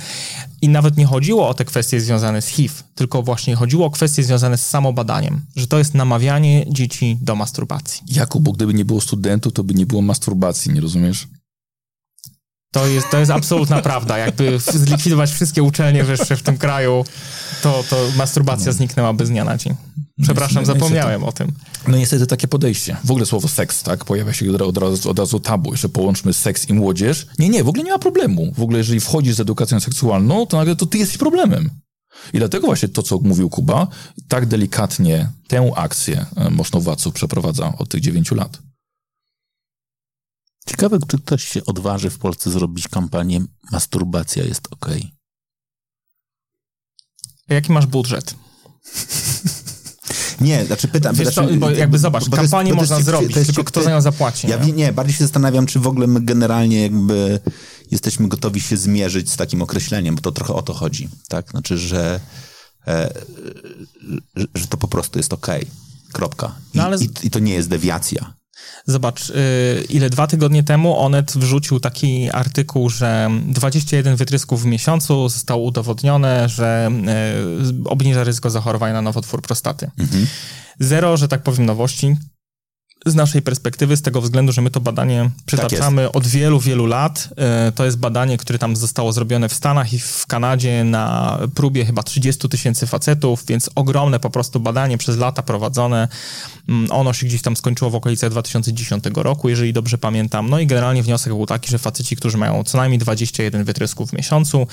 i nawet nie chodziło o te kwestie związane z HIV, tylko właśnie chodziło o kwestie związane z samobadaniem, że to jest namawianie dzieci do masturbacji. Jakub, bo gdyby nie było studentów, to by nie było masturbacji, nie rozumiesz? To jest, to jest absolutna prawda. Jakby zlikwidować wszystkie uczelnie wyższe w tym kraju, to, to masturbacja zniknęłaby z dnia na dzień. Przepraszam, No, zapomniałem o tym. No niestety takie podejście. W ogóle słowo seks, tak? Pojawia się od, od, razu, od razu tabu. Jeszcze połączmy seks i młodzież. Nie, nie, w ogóle nie ma problemu. W ogóle jeżeli wchodzisz z edukacją seksualną, to nagle to ty jesteś problemem. I dlatego właśnie to, co mówił Kuba, tak delikatnie tę akcję e, Moszno Władców przeprowadza od tych dziewięciu lat. Ciekawe, czy ktoś się odważy w Polsce zrobić kampanię masturbacja jest ok. Jaki masz budżet? Nie, znaczy pytam... Wiesz znaczy, co, bo jakby zobacz, bo jest- kampanię jest można ciekawe- zrobić, jest tylko kto za nią zapłaci? Ja nie? nie, bardziej się zastanawiam, czy w ogóle my generalnie jakby jesteśmy gotowi się zmierzyć z takim określeniem, bo to trochę o to chodzi, tak? Znaczy, że, e, że, to po prostu jest okej. Kropka. I, No ale i, I to nie jest dewiacja. Zobacz, y, ile dwa tygodnie temu Onet wrzucił taki artykuł, że 21 wytrysków w miesiącu zostało udowodnione, że y, obniża ryzyko zachorowania na nowotwór prostaty. Zero, że tak powiem, nowości. Z naszej perspektywy, z tego względu, że my to badanie przytaczamy od wielu, wielu lat. Y, To jest badanie, które tam zostało zrobione w Stanach i w Kanadzie na próbie chyba 30 tysięcy facetów, więc ogromne po prostu badanie przez lata prowadzone. Mm, Ono się gdzieś tam skończyło w okolicach 2010 roku, jeżeli dobrze pamiętam. No i generalnie wniosek był taki, że faceci, którzy mają co najmniej 21 wytrysków w miesiącu,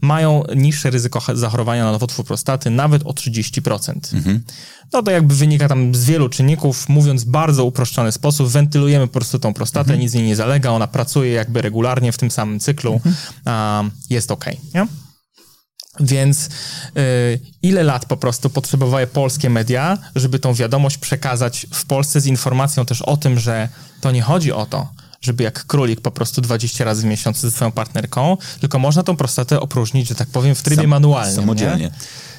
mają niższe ryzyko ch- zachorowania na nowotwór prostaty nawet o 30%. No to jakby wynika tam z wielu czynników, mówiąc w bardzo uproszczony sposób, wentylujemy po prostu tą prostatę, nic z niej nie zalega, ona pracuje jakby regularnie w tym samym cyklu, a jest ok, nie? Więc y, ile lat po prostu potrzebowały polskie media, żeby tą wiadomość przekazać w Polsce z informacją też o tym, że to nie chodzi o to, żeby jak królik po prostu 20 razy w miesiącu ze swoją partnerką, tylko można tą prostatę opróżnić, że tak powiem, w trybie Sam- manualnym. Samodzielnie. Nie?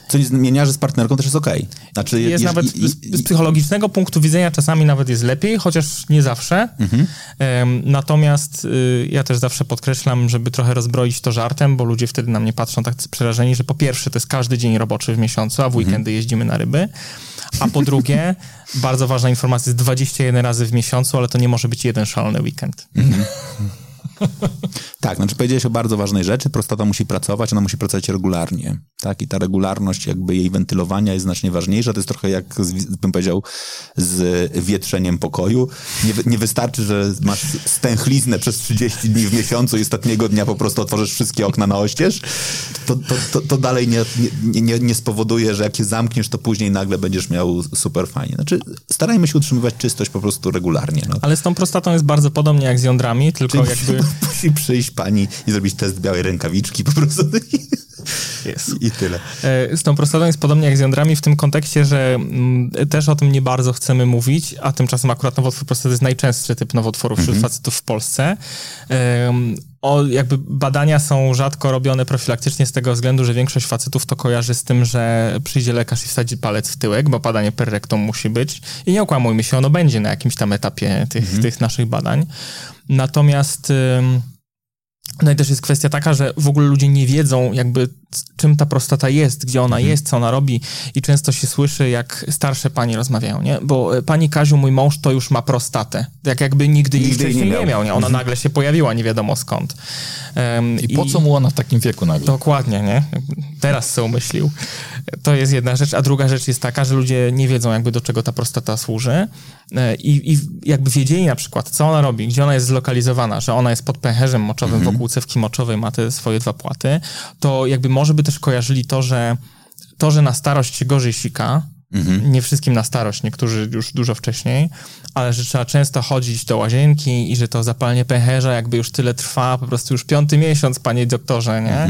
Co nie zmienia, że z partnerką też jest okej. Znaczy, Jest jeż- nawet i- z, z psychologicznego punktu widzenia czasami nawet jest lepiej, chociaż nie zawsze. Em, natomiast y, ja też zawsze podkreślam, żeby trochę rozbroić to żartem, bo ludzie wtedy na mnie patrzą tak przerażeni, że po pierwsze to jest każdy dzień roboczy w miesiącu, a w weekendy jeździmy na ryby. A po drugie, bardzo ważna informacja, jest 21 razy w miesiącu, ale to nie może być jeden szalony weekend. Tak, znaczy powiedziałeś o bardzo ważnej rzeczy, prostata musi pracować, ona musi pracować regularnie, tak, i ta regularność jakby jej wentylowania jest znacznie ważniejsza, to jest trochę jak, z, bym powiedział, z wietrzeniem pokoju. Nie, nie wystarczy, że masz stęchliznę przez 30 dni w miesiącu i ostatniego dnia po prostu otworzysz wszystkie okna na oścież, to, to, to, to dalej nie, nie, nie, nie spowoduje, że jak je zamkniesz, to później nagle będziesz miał super fajnie. Znaczy, starajmy się utrzymywać czystość po prostu regularnie. No. Ale z tą prostatą jest bardzo podobnie jak z jądrami, tylko Czyli jakby... musi przyjść pani i zrobić test białej rękawiczki po prostu. Jest. I tyle. E, Z tą prostatą jest podobnie jak z jądrami w tym kontekście, że mm, też o tym nie bardzo chcemy mówić, a tymczasem akurat nowotwór prostaty jest najczęstszy typ nowotworów wśród facetów w Polsce. O, jakby badania są rzadko robione profilaktycznie z tego względu, że większość facetów to kojarzy z tym, że przyjdzie lekarz i wsadzi palec w tyłek, bo badanie per rectum musi być. I nie okłamujmy się, ono będzie na jakimś tam etapie tych, tych naszych badań. Natomiast... no i też jest kwestia taka, że w ogóle ludzie nie wiedzą jakby czym ta prostata jest, gdzie ona jest, co ona robi i często się słyszy, jak starsze panie rozmawiają, nie? Bo e, pani Kaziu, mój mąż to już ma prostatę. Jak jakby nigdy, Nigdy jej nie nie miał. miał, nie? Ona nagle się pojawiła, nie wiadomo skąd. Em, I po co mu ona w takim wieku nagle? Dokładnie, nie? Teraz sobie umyślił. To jest jedna rzecz, a druga rzecz jest taka, że ludzie nie wiedzą jakby do czego ta prostata służy E, i, i jakby wiedzieli na przykład, co ona robi, gdzie ona jest zlokalizowana, że ona jest pod pęcherzem moczowym, wokół cewki moczowej ma te swoje dwa płaty, to jakby może by też kojarzyli to, że to, że na starość się gorzej sika, Nie wszystkim na starość, niektórzy już dużo wcześniej, ale że trzeba często chodzić do łazienki i że to zapalenie pęcherza jakby już tyle trwa, po prostu już piąty miesiąc, panie doktorze, nie?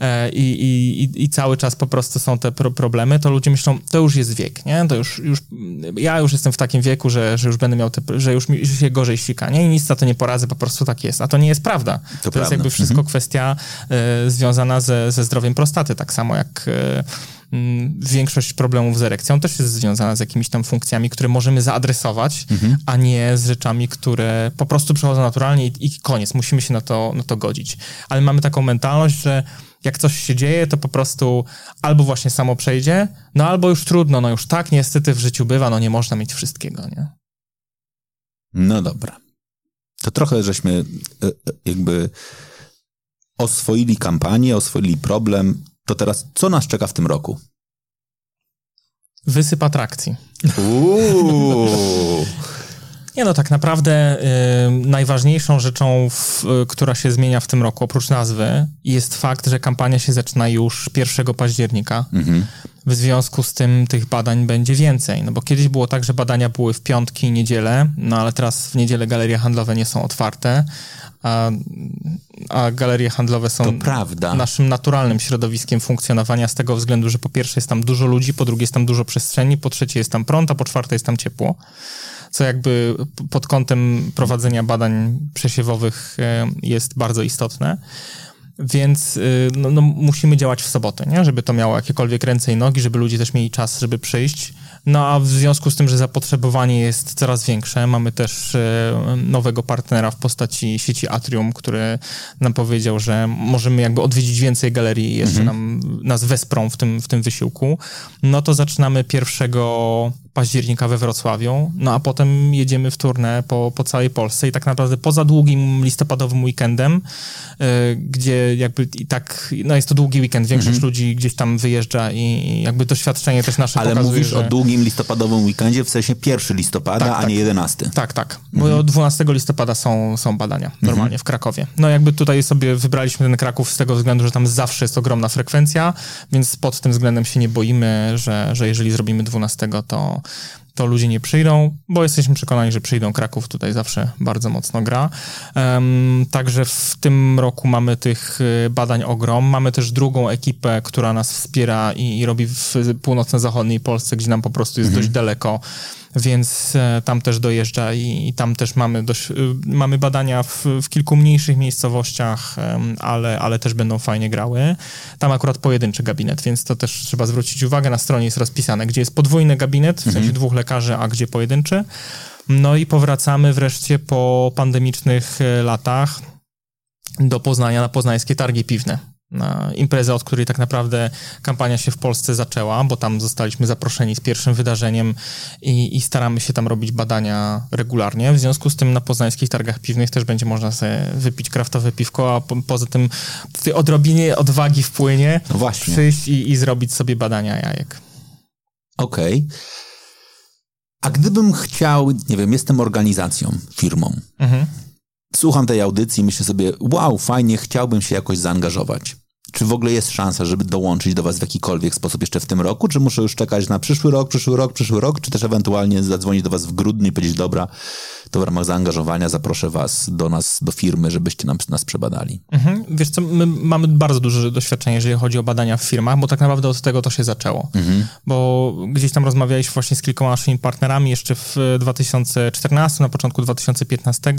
E, I, i, I cały czas po prostu są te pro problemy, to ludzie myślą, to już jest wiek, nie? To już, już ja już jestem w takim wieku, że, że już będę miał, te, że już mi się gorzej ścika, nie? I nic na to nie poradzę, po prostu tak jest. A to nie jest prawda. To, to prawda. jest jakby wszystko kwestia e, związana ze, ze zdrowiem prostaty, tak samo jak m, większość problemów z erekcją też jest związana z jakimiś tam funkcjami, które możemy zaadresować, a nie z rzeczami, które po prostu przychodzą naturalnie i, i koniec. Musimy się na to, na to godzić. Ale mamy taką mentalność, że jak coś się dzieje, to po prostu albo właśnie samo przejdzie, no albo już trudno, no już tak niestety w życiu bywa, no nie można mieć wszystkiego, nie? No dobra. To trochę żeśmy e, e, jakby oswoili kampanię, oswoili problem. To teraz co nas czeka w tym roku? Wysyp atrakcji. Nie no, tak naprawdę y, najważniejszą rzeczą, w, y, która się zmienia w tym roku, oprócz nazwy, jest fakt, że kampania się zaczyna już 1 października. W związku z tym tych badań będzie więcej. No bo kiedyś było tak, że badania były w piątki i niedzielę, no ale teraz w niedzielę galerie handlowe nie są otwarte, a, a galerie handlowe są naszym naturalnym środowiskiem funkcjonowania z tego względu, że po pierwsze jest tam dużo ludzi, po drugie jest tam dużo przestrzeni, po trzecie jest tam prąd, a po czwarte jest tam ciepło co jakby pod kątem prowadzenia badań przesiewowych e, jest bardzo istotne. Więc y, no, no, musimy działać w sobotę, nie? żeby to miało jakiekolwiek ręce i nogi, żeby ludzie też mieli czas, żeby przyjść. No a w związku z tym, że zapotrzebowanie jest coraz większe, mamy też e, nowego partnera w postaci sieci Atrium, który nam powiedział, że możemy jakby odwiedzić więcej galerii. I jeszcze nam, nas wesprą w tym, w tym wysiłku. No to zaczynamy 1 października we Wrocławiu, no a potem jedziemy w turnę po, po całej Polsce i tak naprawdę poza długim listopadowym weekendem, y, gdzie jakby i tak, no jest to długi weekend, większość ludzi gdzieś tam wyjeżdża i, i jakby doświadczenie też nasze Ale pokazuje, mówisz że... o długim listopadowym weekendzie, w sensie 1 listopada, Tak, a tak. nie 11. Tak, tak. Bo 12 listopada są, są badania normalnie w Krakowie. No jakby tutaj sobie wybraliśmy ten Kraków z tego względu, że tam zawsze jest ogromna frekwencja, więc pod tym względem się nie boimy, że, że jeżeli zrobimy 12, to, to ludzie nie przyjdą, bo jesteśmy przekonani, że przyjdą. Kraków tutaj zawsze bardzo mocno gra. Em, także w tym roku mamy tych y, badań ogrom. Mamy też drugą ekipę, która nas wspiera i, i robi w północno-zachodniej Polsce, gdzie nam po prostu jest dość daleko więc e, tam też dojeżdża i, i tam też mamy, dość, y, mamy badania w, w kilku mniejszych miejscowościach, ale, ale też będą fajnie grały. Tam akurat pojedynczy gabinet, więc to też trzeba zwrócić uwagę. Na stronie jest rozpisane, gdzie jest podwójny gabinet, w sensie dwóch lekarzy, a gdzie pojedynczy. No i powracamy wreszcie po pandemicznych e, latach do Poznania na poznańskie targi piwne. Na imprezę, od której tak naprawdę kampania się w Polsce zaczęła, bo tam zostaliśmy zaproszeni z pierwszym wydarzeniem i, i staramy się tam robić badania regularnie. W związku z tym na poznańskich targach piwnych też będzie można sobie wypić kraftowe piwko, a po, poza tym w tej odrobinie odwagi wpłynie No właśnie. przyjść i, i zrobić sobie badania jajek. Okej. A gdybym chciał, nie wiem, jestem organizacją, firmą. Mhm. Słucham tej audycji i myślę sobie, wow, fajnie, chciałbym się jakoś zaangażować. Czy w ogóle jest szansa, żeby dołączyć do was w jakikolwiek sposób jeszcze w tym roku? Czy muszę już czekać na przyszły rok, przyszły rok, przyszły rok? Czy też ewentualnie zadzwonić do was w grudniu i powiedzieć, dobra, to w ramach zaangażowania zaproszę was do nas, do firmy, żebyście nam, nas przebadali. Mhm. Wiesz co, my mamy bardzo duże doświadczenie, jeżeli chodzi o badania w firmach, bo tak naprawdę od tego to się zaczęło. Bo gdzieś tam rozmawialiśmy właśnie z kilkoma naszymi partnerami jeszcze w 2014, na początku 2015 em,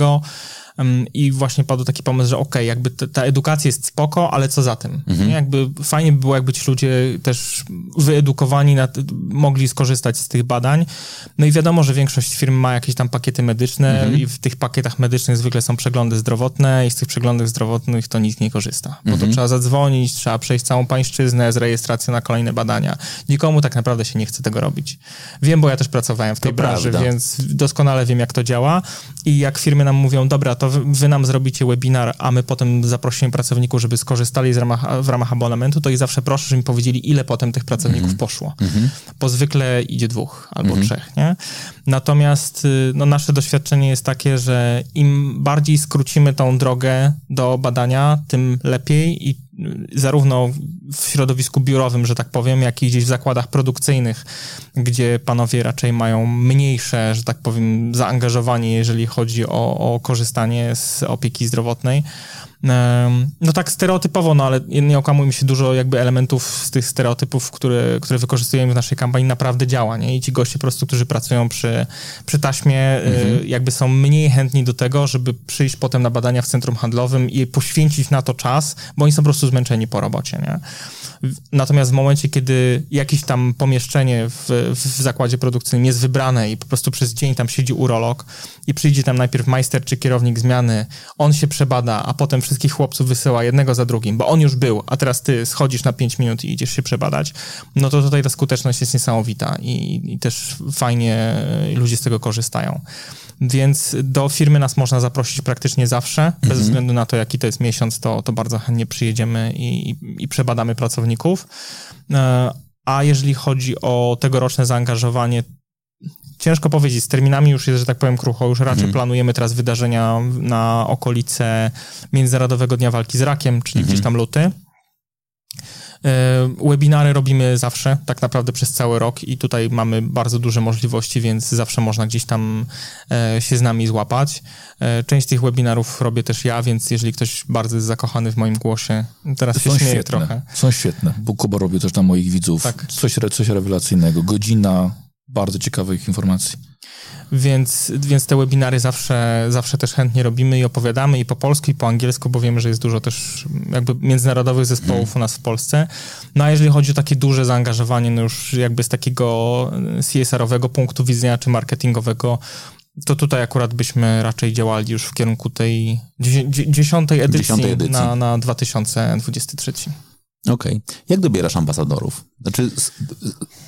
i właśnie padł taki pomysł, że okej, jakby ta, edukacja jest spoko, ale co za tym? Nie? Jakby fajnie by było, jakby ci ludzie też wyedukowani na, mogli skorzystać z tych badań. No i wiadomo, że większość firm ma jakieś tam pakiety medyczne i w tych pakietach medycznych zwykle są przeglądy zdrowotne i z tych przeglądów zdrowotnych to nikt nie korzysta. Bo to trzeba zadzwonić, trzeba przejść całą pańszczyznę z rejestracją na kolejne badania. Nikomu tak naprawdę się nie chce tego robić. Wiem, bo ja też pracowałem w tej To branży, prawda. więc doskonale wiem, jak to działa. I jak firmy nam mówią, dobra, to wy, nam zrobicie webinar, a my potem zaprosimy pracowników, żeby skorzystali z ramach, w ramach abonamentu, to ich zawsze proszę, żeby mi powiedzieli, ile potem tych pracowników poszło. Bo zwykle idzie dwóch albo trzech, nie? Natomiast y, no, nasze doświadczenie jest takie, że im bardziej skrócimy tą drogę do badania, tym lepiej i zarówno w środowisku biurowym, że tak powiem, jak i gdzieś w zakładach produkcyjnych, gdzie panowie raczej mają mniejsze, że tak powiem, zaangażowanie, jeżeli chodzi o, o korzystanie z opieki zdrowotnej. No tak stereotypowo, no ale nie okłamujmy się, dużo jakby elementów z tych stereotypów, które, które wykorzystujemy w naszej kampanii naprawdę działa, nie? I ci goście po prostu, którzy pracują przy, przy taśmie, e, mhm. jakby są mniej chętni do tego, żeby przyjść potem na badania w centrum handlowym i poświęcić na to czas, bo oni są po prostu zmęczeni po robocie, nie? Natomiast w momencie, kiedy jakieś tam pomieszczenie w, w zakładzie produkcyjnym jest wybrane i po prostu przez dzień tam siedzi urolog i przyjdzie tam najpierw majster czy kierownik zmiany, on się przebada, a potem wszystkich chłopców wysyła jednego za drugim, bo on już był, a teraz ty schodzisz na 5 minut i idziesz się przebadać, no to tutaj ta skuteczność jest niesamowita i, i też fajnie ludzie z tego korzystają. Więc do firmy nas można zaprosić praktycznie zawsze, bez mhm. względu na to, jaki to jest miesiąc, to, to bardzo chętnie przyjedziemy i, i, i przebadamy pracowników. E, a jeżeli chodzi o tegoroczne zaangażowanie, ciężko powiedzieć, z terminami już jest, że tak powiem, krucho. Już raczej mhm. planujemy teraz wydarzenia na okolice Międzynarodowego Dnia Walki z Rakiem, czyli mhm. gdzieś tam luty. E, webinary robimy zawsze, tak naprawdę przez cały rok i tutaj mamy bardzo duże możliwości, więc zawsze można gdzieś tam e, się z nami złapać. E, część tych webinarów robię też ja, więc jeżeli ktoś bardzo jest zakochany w moim głosie, teraz się śmieję trochę. Są świetne, bo Kuba robił też dla moich widzów tak. coś, coś rewelacyjnego. Godzina bardzo ciekawych informacji. Więc, więc te webinary zawsze, zawsze też chętnie robimy i opowiadamy i po polsku, i po angielsku, bo wiemy, że jest dużo też jakby międzynarodowych zespołów u nas w Polsce. No a jeżeli chodzi o takie duże zaangażowanie, no już jakby z takiego CSR-owego punktu widzenia czy marketingowego, to tutaj akurat byśmy raczej działali już w kierunku tej dziesiątej edycji, edycji. Na, na 2023. Okej. Okay. Jak dobierasz ambasadorów? Znaczy, z, z,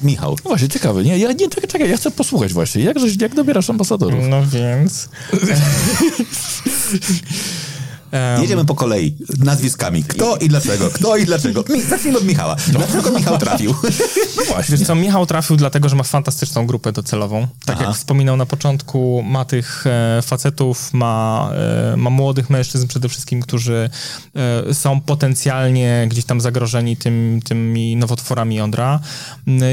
Michał. No właśnie, ciekawe. Nie, ja, nie, czekaj, czekaj, ja chcę posłuchać właśnie. Jak, jak dobierasz ambasadorów? No więc... Um, Jedziemy po kolei, nazwiskami. Kto i dlaczego? Kto i dlaczego? Mi, zacznijmy od Michała. No. Dlaczego Michał trafił? No właśnie. Wiesz co, Michał trafił dlatego, że ma fantastyczną grupę docelową. Tak Aha. jak wspominał na początku, ma tych e, facetów, ma, e, ma młodych mężczyzn przede wszystkim, którzy e, są potencjalnie gdzieś tam zagrożeni tym, tymi nowotworami jądra.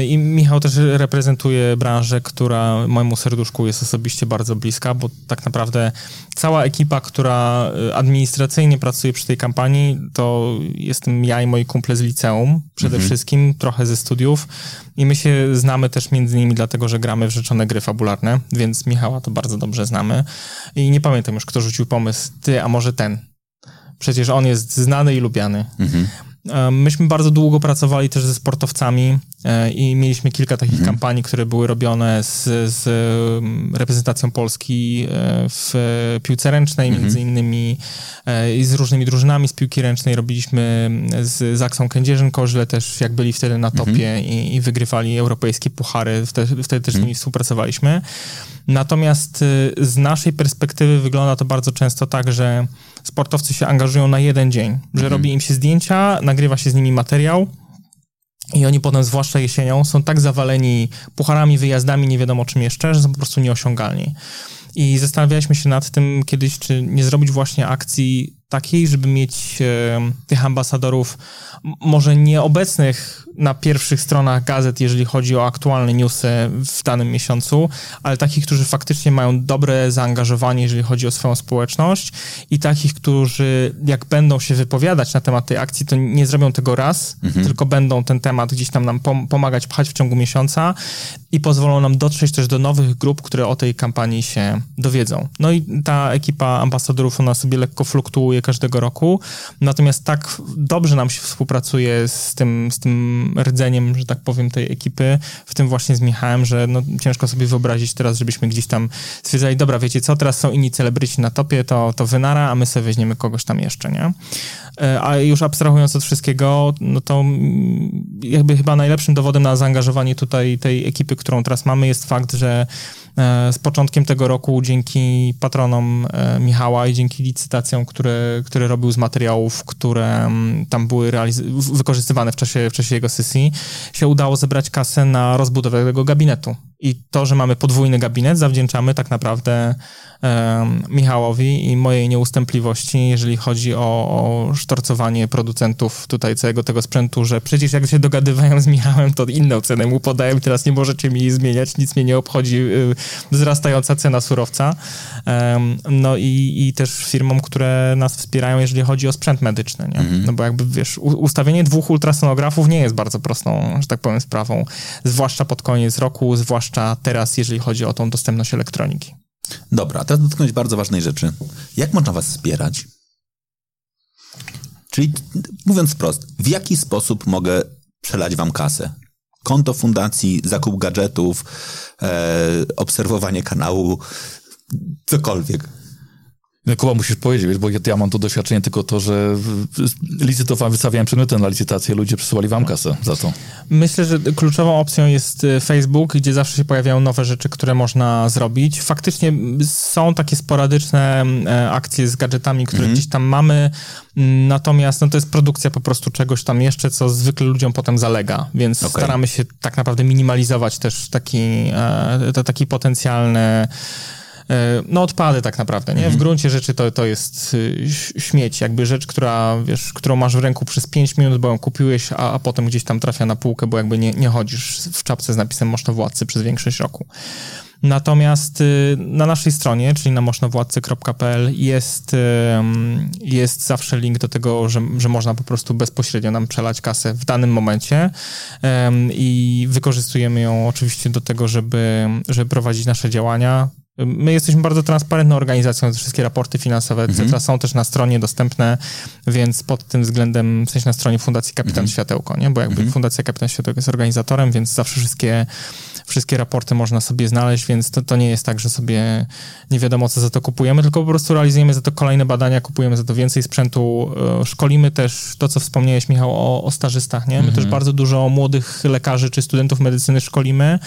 I Michał też reprezentuje branżę, która mojemu serduszku jest osobiście bardzo bliska, bo tak naprawdę cała ekipa, która e, administracyjnie pracuje przy tej kampanii, to jestem ja i moi kumple z liceum przede mhm. wszystkim, trochę ze studiów i my się znamy też między innymi dlatego, że gramy w rzeczone gry fabularne, więc Michała to bardzo dobrze znamy i nie pamiętam już, kto rzucił pomysł, ty, a może ten. Przecież on jest znany i lubiany. Mhm. E, myśmy bardzo długo pracowali też ze sportowcami e, i mieliśmy kilka takich mhm. kampanii, które były robione z, z mm, reprezentacją Polski e, w piłce ręcznej, mhm. między innymi i z różnymi drużynami z piłki ręcznej. Robiliśmy z Zaksą Kędzierzyn-Koźle też, jak byli wtedy na topie mhm. i, i, wygrywali europejskie puchary, wtedy, wtedy też z nimi współpracowaliśmy. Natomiast z naszej perspektywy wygląda to bardzo często tak, że sportowcy się angażują na jeden dzień, że mhm. robi im się zdjęcia, nagrywa się z nimi materiał, i oni potem, zwłaszcza jesienią, są tak zawaleni pucharami, wyjazdami, nie wiadomo czym jeszcze, że są po prostu nieosiągalni. I zastanawialiśmy się nad tym kiedyś, czy nie zrobić właśnie akcji takiej, żeby mieć e, tych ambasadorów może nieobecnych na pierwszych stronach gazet, jeżeli chodzi o aktualne newsy w danym miesiącu, ale takich, którzy faktycznie mają dobre zaangażowanie, jeżeli chodzi o swoją społeczność i takich, którzy jak będą się wypowiadać na temat tej akcji, to nie zrobią tego raz, mhm. tylko będą ten temat gdzieś tam nam pomagać pchać w ciągu miesiąca i pozwolą nam dotrzeć też do nowych grup, które o tej kampanii się dowiedzą. No i ta ekipa ambasadorów, ona sobie lekko fluktuuje każdego roku, natomiast tak dobrze nam się współpracuje z tym, z tym rdzeniem, że tak powiem, tej ekipy, w tym właśnie z Michałem, że no, ciężko sobie wyobrazić teraz, żebyśmy gdzieś tam stwierdzali, dobra, wiecie co, teraz są inni celebryci na topie, to, to wynara, a my sobie weźmiemy kogoś tam jeszcze, nie? E, a już abstrahując od wszystkiego, no to mm, jakby chyba najlepszym dowodem na zaangażowanie tutaj tej ekipy, którą teraz mamy, jest fakt, że e, z początkiem tego roku dzięki patronom e, Michała i dzięki licytacjom, które, które robił z materiałów, które mm, tam były wykorzystywane w czasie, w czasie jego sesji, się udało zebrać kasę na rozbudowę tego gabinetu. I to, że mamy podwójny gabinet, zawdzięczamy tak naprawdę um, Michałowi i mojej nieustępliwości, jeżeli chodzi o, o sztorcowanie producentów tutaj całego tego sprzętu, że przecież jak się dogadywałem z Michałem, to inną cenę mu podałem, teraz nie możecie mi jej zmieniać, nic mnie nie obchodzi y, wzrastająca cena surowca. Um, no i, i też firmom, które nas wspierają, jeżeli chodzi o sprzęt medyczny, nie? Mhm. No bo jakby, wiesz, ustawienie dwóch ultrasonografów nie jest bardzo prostą, że tak powiem, sprawą, zwłaszcza pod koniec roku, zwłaszcza teraz, jeżeli chodzi o tą dostępność elektroniki. Dobra, teraz dotknąć bardzo ważnej rzeczy. Jak można was wspierać? Czyli mówiąc wprost, w jaki sposób mogę przelać wam kasę? Konto fundacji, zakup gadżetów, e, obserwowanie kanału, cokolwiek. No, Kuba, musisz powiedzieć, bo ja, ja mam tu doświadczenie tylko to, że licytowałem, wystawiałem przedmioty na licytację, ludzie przesyłali wam kasę za to. Myślę, że kluczową opcją jest y, Facebook, gdzie zawsze się pojawiają nowe rzeczy, które można zrobić. Faktycznie są takie sporadyczne e, akcje z gadżetami, które mhm. gdzieś tam mamy, natomiast no, to jest produkcja po prostu czegoś tam jeszcze, co zwykle ludziom potem zalega, więc okay. staramy się tak naprawdę minimalizować też taki, e, taki potencjalny no odpady tak naprawdę, nie? W mhm. gruncie rzeczy to, to jest y, śmieć, jakby rzecz, która, wiesz, którą masz w ręku przez 5 minut, bo ją kupiłeś, a, a potem gdzieś tam trafia na półkę, bo jakby nie, nie chodzisz w czapce z napisem Mosztowładcy przez większość roku. Natomiast y, na naszej stronie, czyli na mosztowładcy.pl jest, jest zawsze link do tego, że, że można po prostu bezpośrednio nam przelać kasę w danym momencie i wykorzystujemy ją oczywiście do tego, żeby, żeby prowadzić nasze działania. My jesteśmy bardzo transparentną organizacją, wszystkie raporty finansowe, etc. Mhm. są też na stronie dostępne, więc pod tym względem, w sensie na stronie Fundacji Kapitan mhm. Światełko, nie? bo jakby mhm. Fundacja Kapitan Światełko jest organizatorem, więc zawsze wszystkie, wszystkie raporty można sobie znaleźć, więc to, to nie jest tak, że sobie nie wiadomo, co za to kupujemy, tylko po prostu realizujemy za to kolejne badania, kupujemy za to więcej sprzętu, e, szkolimy też to, co wspomniałeś, Michał, o, o stażystach, nie? My też bardzo dużo młodych lekarzy czy studentów medycyny szkolimy,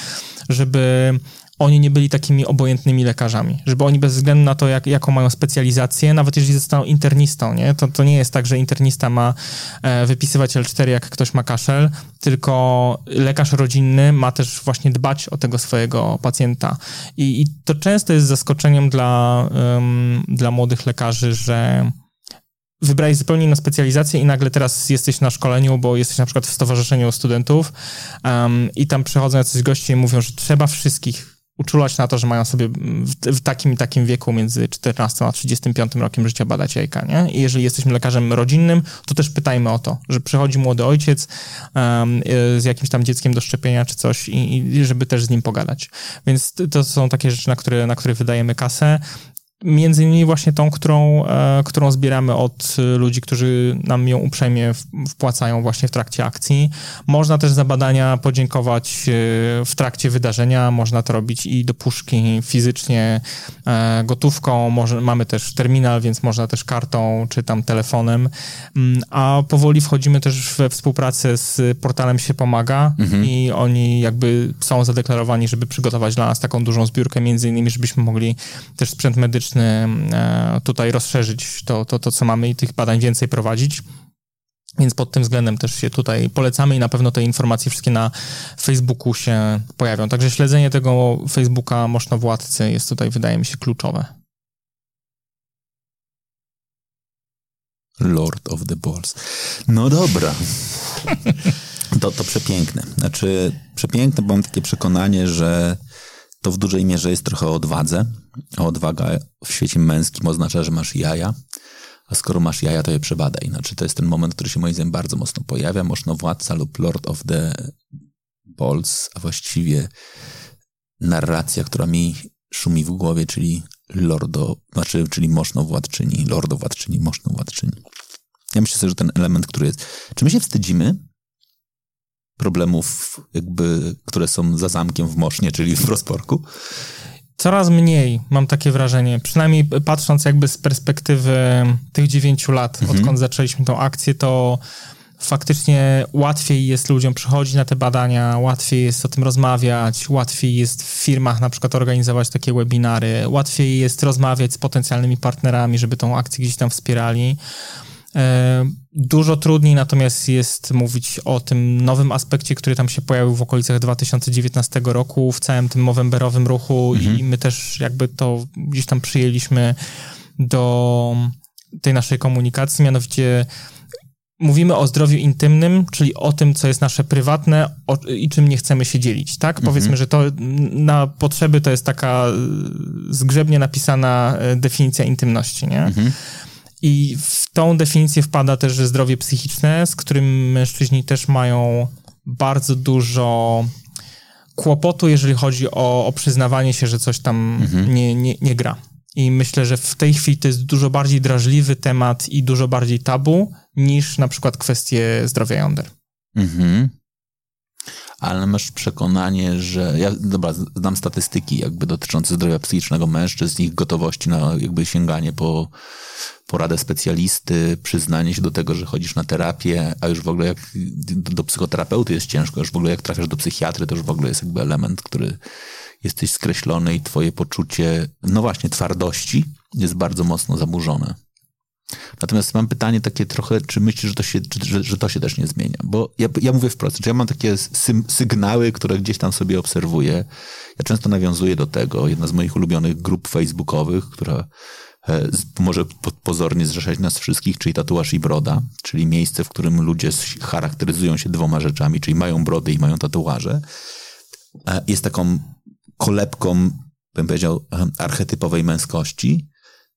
żeby oni nie byli takimi obojętnymi lekarzami, żeby oni bez względu na to, jak, jaką mają specjalizację, nawet jeżeli zostaną internistą, nie? To, to nie jest tak, że internista ma e, wypisywać L4, jak ktoś ma kaszel, tylko lekarz rodzinny ma też właśnie dbać o tego swojego pacjenta. I, i to często jest zaskoczeniem dla, um, dla młodych lekarzy, że wybrałeś zupełnie inną specjalizację i nagle teraz jesteś na szkoleniu, bo jesteś na przykład w stowarzyszeniu studentów um, i tam przychodzą jacyś goście i mówią, że trzeba wszystkich uczulać na to, że mają sobie w, takim i takim wieku między 14 a 35 rokiem życia badać jajka, nie? I jeżeli jesteśmy lekarzem rodzinnym, to też pytajmy o to, że przychodzi młody ojciec um, z jakimś tam dzieckiem do szczepienia czy coś i, i, żeby też z nim pogadać. Więc to są takie rzeczy, na które, na które wydajemy kasę. Między innymi właśnie tą, którą, e, którą zbieramy od ludzi, którzy nam ją uprzejmie wpłacają właśnie w trakcie akcji. Można też za badania podziękować e, w trakcie wydarzenia. Można to robić i do puszki fizycznie, e, gotówką. Może, mamy też terminal, więc można też kartą czy tam telefonem. Mm, a powoli wchodzimy też we współpracę z portalem Się Pomaga mhm. i oni jakby są zadeklarowani, żeby przygotować dla nas taką dużą zbiórkę, między innymi, żebyśmy mogli też sprzęt medyczny E, tutaj rozszerzyć to, to, to, co mamy i tych badań więcej prowadzić. Więc pod tym względem też się tutaj polecamy i na pewno te informacje wszystkie na Facebooku się pojawią. Także śledzenie tego Facebooka Moszno-Władcy jest tutaj, wydaje mi się, kluczowe. Lord of the Balls. No dobra. To, to przepiękne. Znaczy, przepiękne, bo mam takie przekonanie, że to w dużej mierze jest trochę o odwadze. Odwaga w świecie męskim oznacza, że masz jaja, a skoro masz jaja, to je przebadaj. Znaczy, to jest ten moment, który się moim zdaniem bardzo mocno pojawia. Można władca lub Lord of the Balls, a właściwie narracja, która mi szumi w głowie, czyli lordo, znaczy, czyli moszno władczyni, lordo władczyni, władczyni. Ja myślę sobie, że ten element, który jest... Czy my się wstydzimy problemów, jakby, które są za zamkiem w Mosznie, czyli w Rozporku? Coraz mniej, mam takie wrażenie. Przynajmniej patrząc jakby z perspektywy tych dziewięciu lat, mhm. odkąd zaczęliśmy tą akcję, to faktycznie łatwiej jest ludziom przychodzić na te badania, łatwiej jest o tym rozmawiać, łatwiej jest w firmach na przykład organizować takie webinary, łatwiej jest rozmawiać z potencjalnymi partnerami, żeby tą akcję gdzieś tam wspierali. Dużo trudniej natomiast jest mówić o tym nowym aspekcie, który tam się pojawił w okolicach 2019 roku, w całym tym mowemberowym ruchu mhm. i my też jakby to gdzieś tam przyjęliśmy do tej naszej komunikacji, mianowicie mówimy o zdrowiu intymnym, czyli o tym, co jest nasze prywatne o, i czym nie chcemy się dzielić, tak? Mhm. Powiedzmy, że to na potrzeby to jest taka zgrzebnie napisana e, definicja intymności, nie? Mhm. I w tą definicję wpada też zdrowie psychiczne, z którym mężczyźni też mają bardzo dużo kłopotu, jeżeli chodzi o, o przyznawanie się, że coś tam mhm. nie, nie, nie gra. I myślę, że w tej chwili to jest dużo bardziej drażliwy temat i dużo bardziej tabu niż na przykład kwestie zdrowia jąder. Mhm. Ale masz przekonanie, że. Ja, dobra, znam statystyki jakby dotyczące zdrowia psychicznego mężczyzn, ich gotowości na jakby sięganie po poradę specjalisty, przyznanie się do tego, że chodzisz na terapię, a już w ogóle jak do, psychoterapeuty jest ciężko, już w ogóle jak trafiasz do psychiatry, to już w ogóle jest jakby element, który jesteś skreślony i twoje poczucie, no właśnie, twardości jest bardzo mocno zaburzone. Natomiast mam pytanie takie trochę, czy myślisz, że to się, że, że to się też nie zmienia? Bo ja, ja mówię wprost, że ja mam takie sy sygnały, które gdzieś tam sobie obserwuję. Ja często nawiązuję do tego. Jedna z moich ulubionych grup facebookowych, która e, może pozornie zrzeszać nas wszystkich, czyli tatuaż i broda, czyli miejsce, w którym ludzie charakteryzują się dwoma rzeczami, czyli mają brody i mają tatuaże. E, jest taką kolebką, bym powiedział, archetypowej męskości,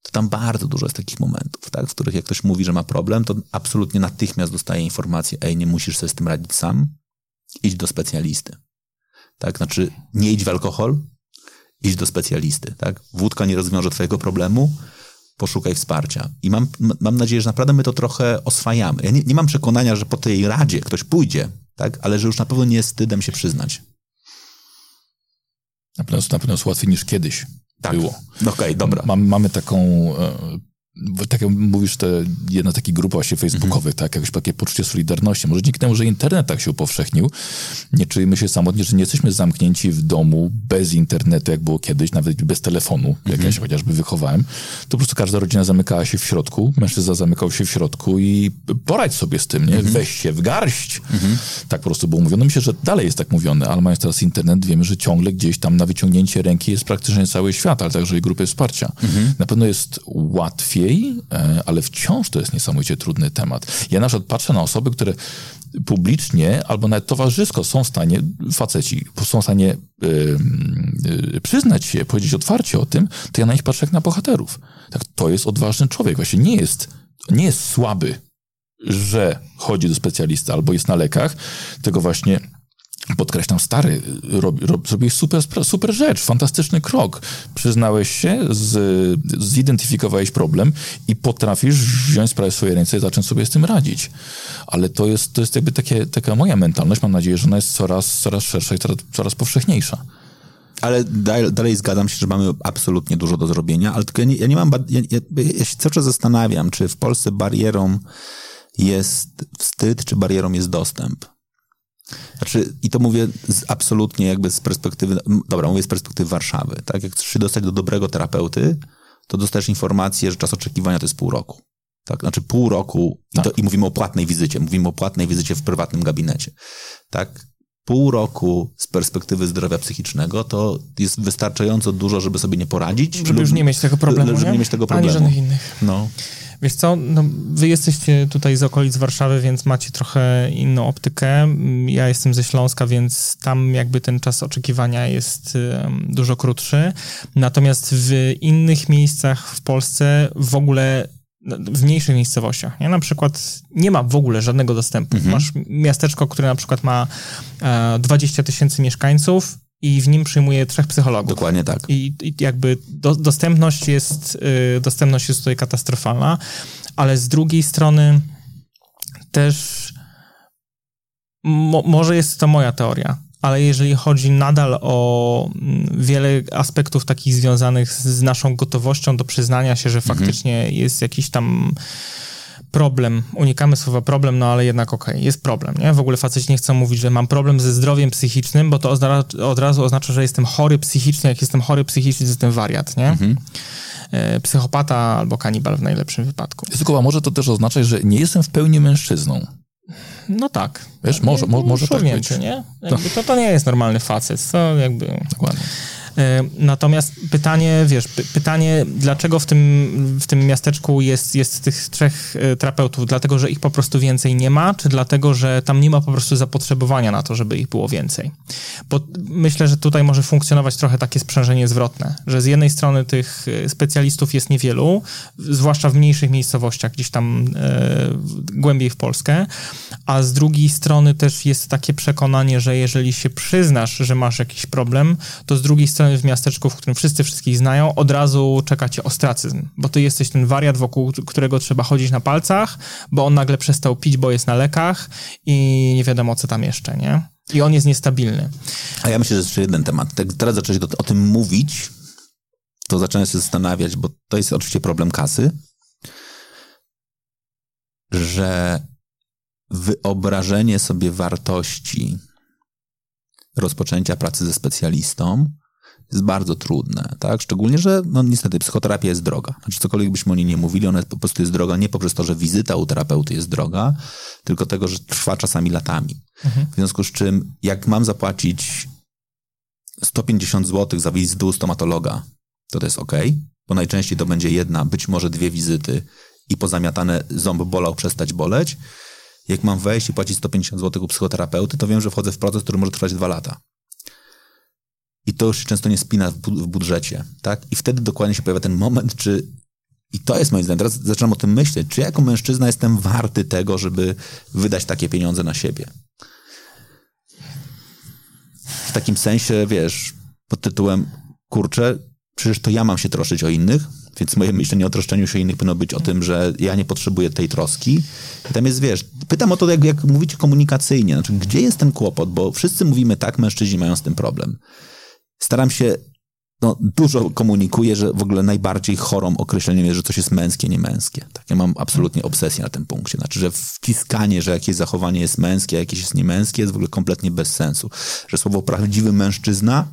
to tam bardzo dużo jest takich momentów, tak, w których jak ktoś mówi, że ma problem, to absolutnie natychmiast dostaje informację, ej, nie musisz sobie z tym radzić sam, idź do specjalisty. Tak, znaczy nie idź w alkohol, idź do specjalisty, tak. Wódka nie rozwiąże twojego problemu, poszukaj wsparcia. I mam, mam nadzieję, że naprawdę my to trochę oswajamy. Ja nie, nie mam przekonania, że po tej radzie ktoś pójdzie, tak, ale że już na pewno nie jest wstydem się przyznać. Na pewno, na pewno jest łatwiej niż kiedyś tak. było. Okej, okay, dobra. Mamy, mamy taką e, tak jak mówisz, to jedna taka grupa właśnie facebookowych, mm-hmm. tak, jakieś takie poczucie solidarności. Może dzięki temu, że internet tak się upowszechnił, nie czujemy się samotnie, że nie jesteśmy zamknięci w domu bez internetu, jak było kiedyś, nawet bez telefonu, mm-hmm. jak ja mhm. się chociażby wychowałem. To po prostu każda rodzina zamykała się w środku, mężczyzna zamykał się w środku i poradź sobie z tym, nie? Mm-hmm. Weź się w garść. Mhm. Tak po prostu było mówione. Myślę, że dalej jest tak mówione, ale mając teraz internet, wiemy, że ciągle gdzieś tam na wyciągnięcie ręki jest praktycznie cały świat, ale także i grupy wsparcia. Mhm. Na pewno jest łatwiej łatwiej, e, ale wciąż to jest niesamowicie trudny temat. Ja na przykład patrzę na osoby, które publicznie albo nawet towarzysko są w stanie, faceci, są w stanie yy, yy, przyznać się, powiedzieć otwarcie o tym, to ja na nich patrzę jak na bohaterów. Tak, to jest odważny człowiek. Właśnie nie jest, nie jest słaby, że chodzi do specjalisty albo jest na lekach, tego właśnie podkreślam, stary, rob, rob, zrobiłeś super, super rzecz, fantastyczny krok. Przyznałeś się, z, zidentyfikowałeś problem i potrafisz wziąć sprawę w swoje ręce i zacząć sobie z tym radzić. Ale to jest, to jest jakby takie, taka moja mentalność. Mam nadzieję, że ona jest coraz, coraz szersza i coraz, coraz powszechniejsza. Ale dalej, dalej, zgadzam się, że mamy absolutnie dużo do zrobienia, ale tylko ja nie, ja nie mam, ja, ja, ja się cały czas zastanawiam, czy w Polsce barierą jest wstyd, czy barierą jest dostęp. Znaczy, i to mówię z, absolutnie jakby z perspektywy, dobra, mówię z perspektywy Warszawy, tak? Jak chcesz się dostać do dobrego terapeuty, to dostajesz informację, że czas oczekiwania to jest pół roku. Tak? Znaczy pół roku tak. i, to, i mówimy o płatnej wizycie, mówimy o płatnej wizycie w prywatnym gabinecie. Tak? Pół roku z perspektywy zdrowia psychicznego to jest wystarczająco dużo, żeby sobie nie poradzić. Żeby lub, już nie mieć tego problemu. Żeby nie, nie mieć tego problemu. Ani żadnych innych. No. Wiesz co, no, wy jesteście tutaj z okolic Warszawy, więc macie trochę inną optykę. Ja jestem ze Śląska, więc tam jakby ten czas oczekiwania jest dużo krótszy. Natomiast w innych miejscach w Polsce w ogóle w mniejszych miejscowościach, nie? Na przykład nie ma w ogóle żadnego dostępu. Mhm. Masz miasteczko, które na przykład ma 20 e, tysięcy mieszkańców, i w nim przyjmuje trzech psychologów. Dokładnie tak. I, i jakby do, dostępność, jest, y, dostępność jest tutaj katastrofalna, ale z drugiej strony też mo, może jest to moja teoria, ale jeżeli chodzi nadal o mm, wiele aspektów takich związanych z, naszą gotowością do przyznania się, że mhm. faktycznie jest jakiś tam problem, unikamy słowa problem, no ale jednak okej, okay, jest problem, nie? W ogóle faceci nie chcą mówić, że mam problem ze zdrowiem psychicznym, bo to od razu oznacza, że jestem chory psychicznie, jak jestem chory psychicznie, to jestem wariat, nie? Mhm. e, psychopata albo kanibal w najlepszym wypadku. Tylko a może to też oznaczać, że nie jestem w pełni mężczyzną. No tak. Wiesz, może, mo, może tak być. Nie? Jakby to, to nie jest normalny facet, to jakby... Dokładnie. E, Natomiast pytanie, wiesz, py- pytanie, dlaczego w tym, w tym miasteczku jest, jest tych trzech e, terapeutów? Dlatego, że ich po prostu więcej nie ma, czy dlatego, że tam nie ma po prostu zapotrzebowania na to, żeby ich było więcej? Bo myślę, że tutaj może funkcjonować trochę takie sprzężenie zwrotne, że z jednej strony tych e, specjalistów jest niewielu, zwłaszcza w mniejszych miejscowościach, gdzieś tam e, głębiej w Polskę, a z drugiej strony też jest takie przekonanie, że jeżeli się przyznasz, że masz jakiś problem, to z drugiej strony w miasteczku, w którym wszyscy wszystkich znają, od razu czeka cię ostracyzm, bo ty jesteś ten wariat, wokół którego trzeba chodzić na palcach, bo on nagle przestał pić, bo jest na lekach i nie wiadomo co tam jeszcze, nie? I on jest niestabilny. A ja myślę, że jeszcze jeden temat. Jak teraz zacząłeś o tym mówić, to zacząłem się zastanawiać, bo to jest oczywiście problem kasy, że wyobrażenie sobie wartości rozpoczęcia pracy ze specjalistą jest bardzo trudne, tak? Szczególnie, że no niestety psychoterapia jest droga. Znaczy cokolwiek byśmy o niej nie mówili, ona po prostu jest droga nie poprzez to, że wizyta u terapeuty jest droga, tylko tego, że trwa czasami latami. W związku z czym, jak mam zapłacić 150 zł za wizytę u stomatologa, to to jest ok, bo najczęściej to będzie jedna, być może dwie wizyty i pozamiatane ząb bolał, przestać boleć. Jak mam wejść i płacić 150 zł u psychoterapeuty, to wiem, że wchodzę w proces, który może trwać dwa lata. I to już się często nie spina w, bu- w budżecie, tak? I wtedy dokładnie się pojawia ten moment, czy i to jest moim zdaniem, teraz zaczynam o tym myśleć, czy ja jako mężczyzna jestem warty tego, żeby wydać takie pieniądze na siebie? W takim sensie, wiesz, pod tytułem, kurczę, przecież to ja mam się troszczyć o innych, więc moje myślenie o troszczeniu się innych powinno być o tym, że ja nie potrzebuję tej troski. I tam jest, wiesz, pytam o to, jak, jak mówicie komunikacyjnie, znaczy, gdzie jest ten kłopot, bo wszyscy mówimy tak, mężczyźni mają z tym problem. Staram się, no, dużo komunikuję, że w ogóle najbardziej chorą określeniem jest, że coś jest męskie, nie męskie. Tak, ja mam absolutnie obsesję na tym punkcie. Znaczy, że wciskanie, że jakieś zachowanie jest męskie, a jakieś jest niemęskie, jest w ogóle kompletnie bez sensu. Że słowo prawdziwy mężczyzna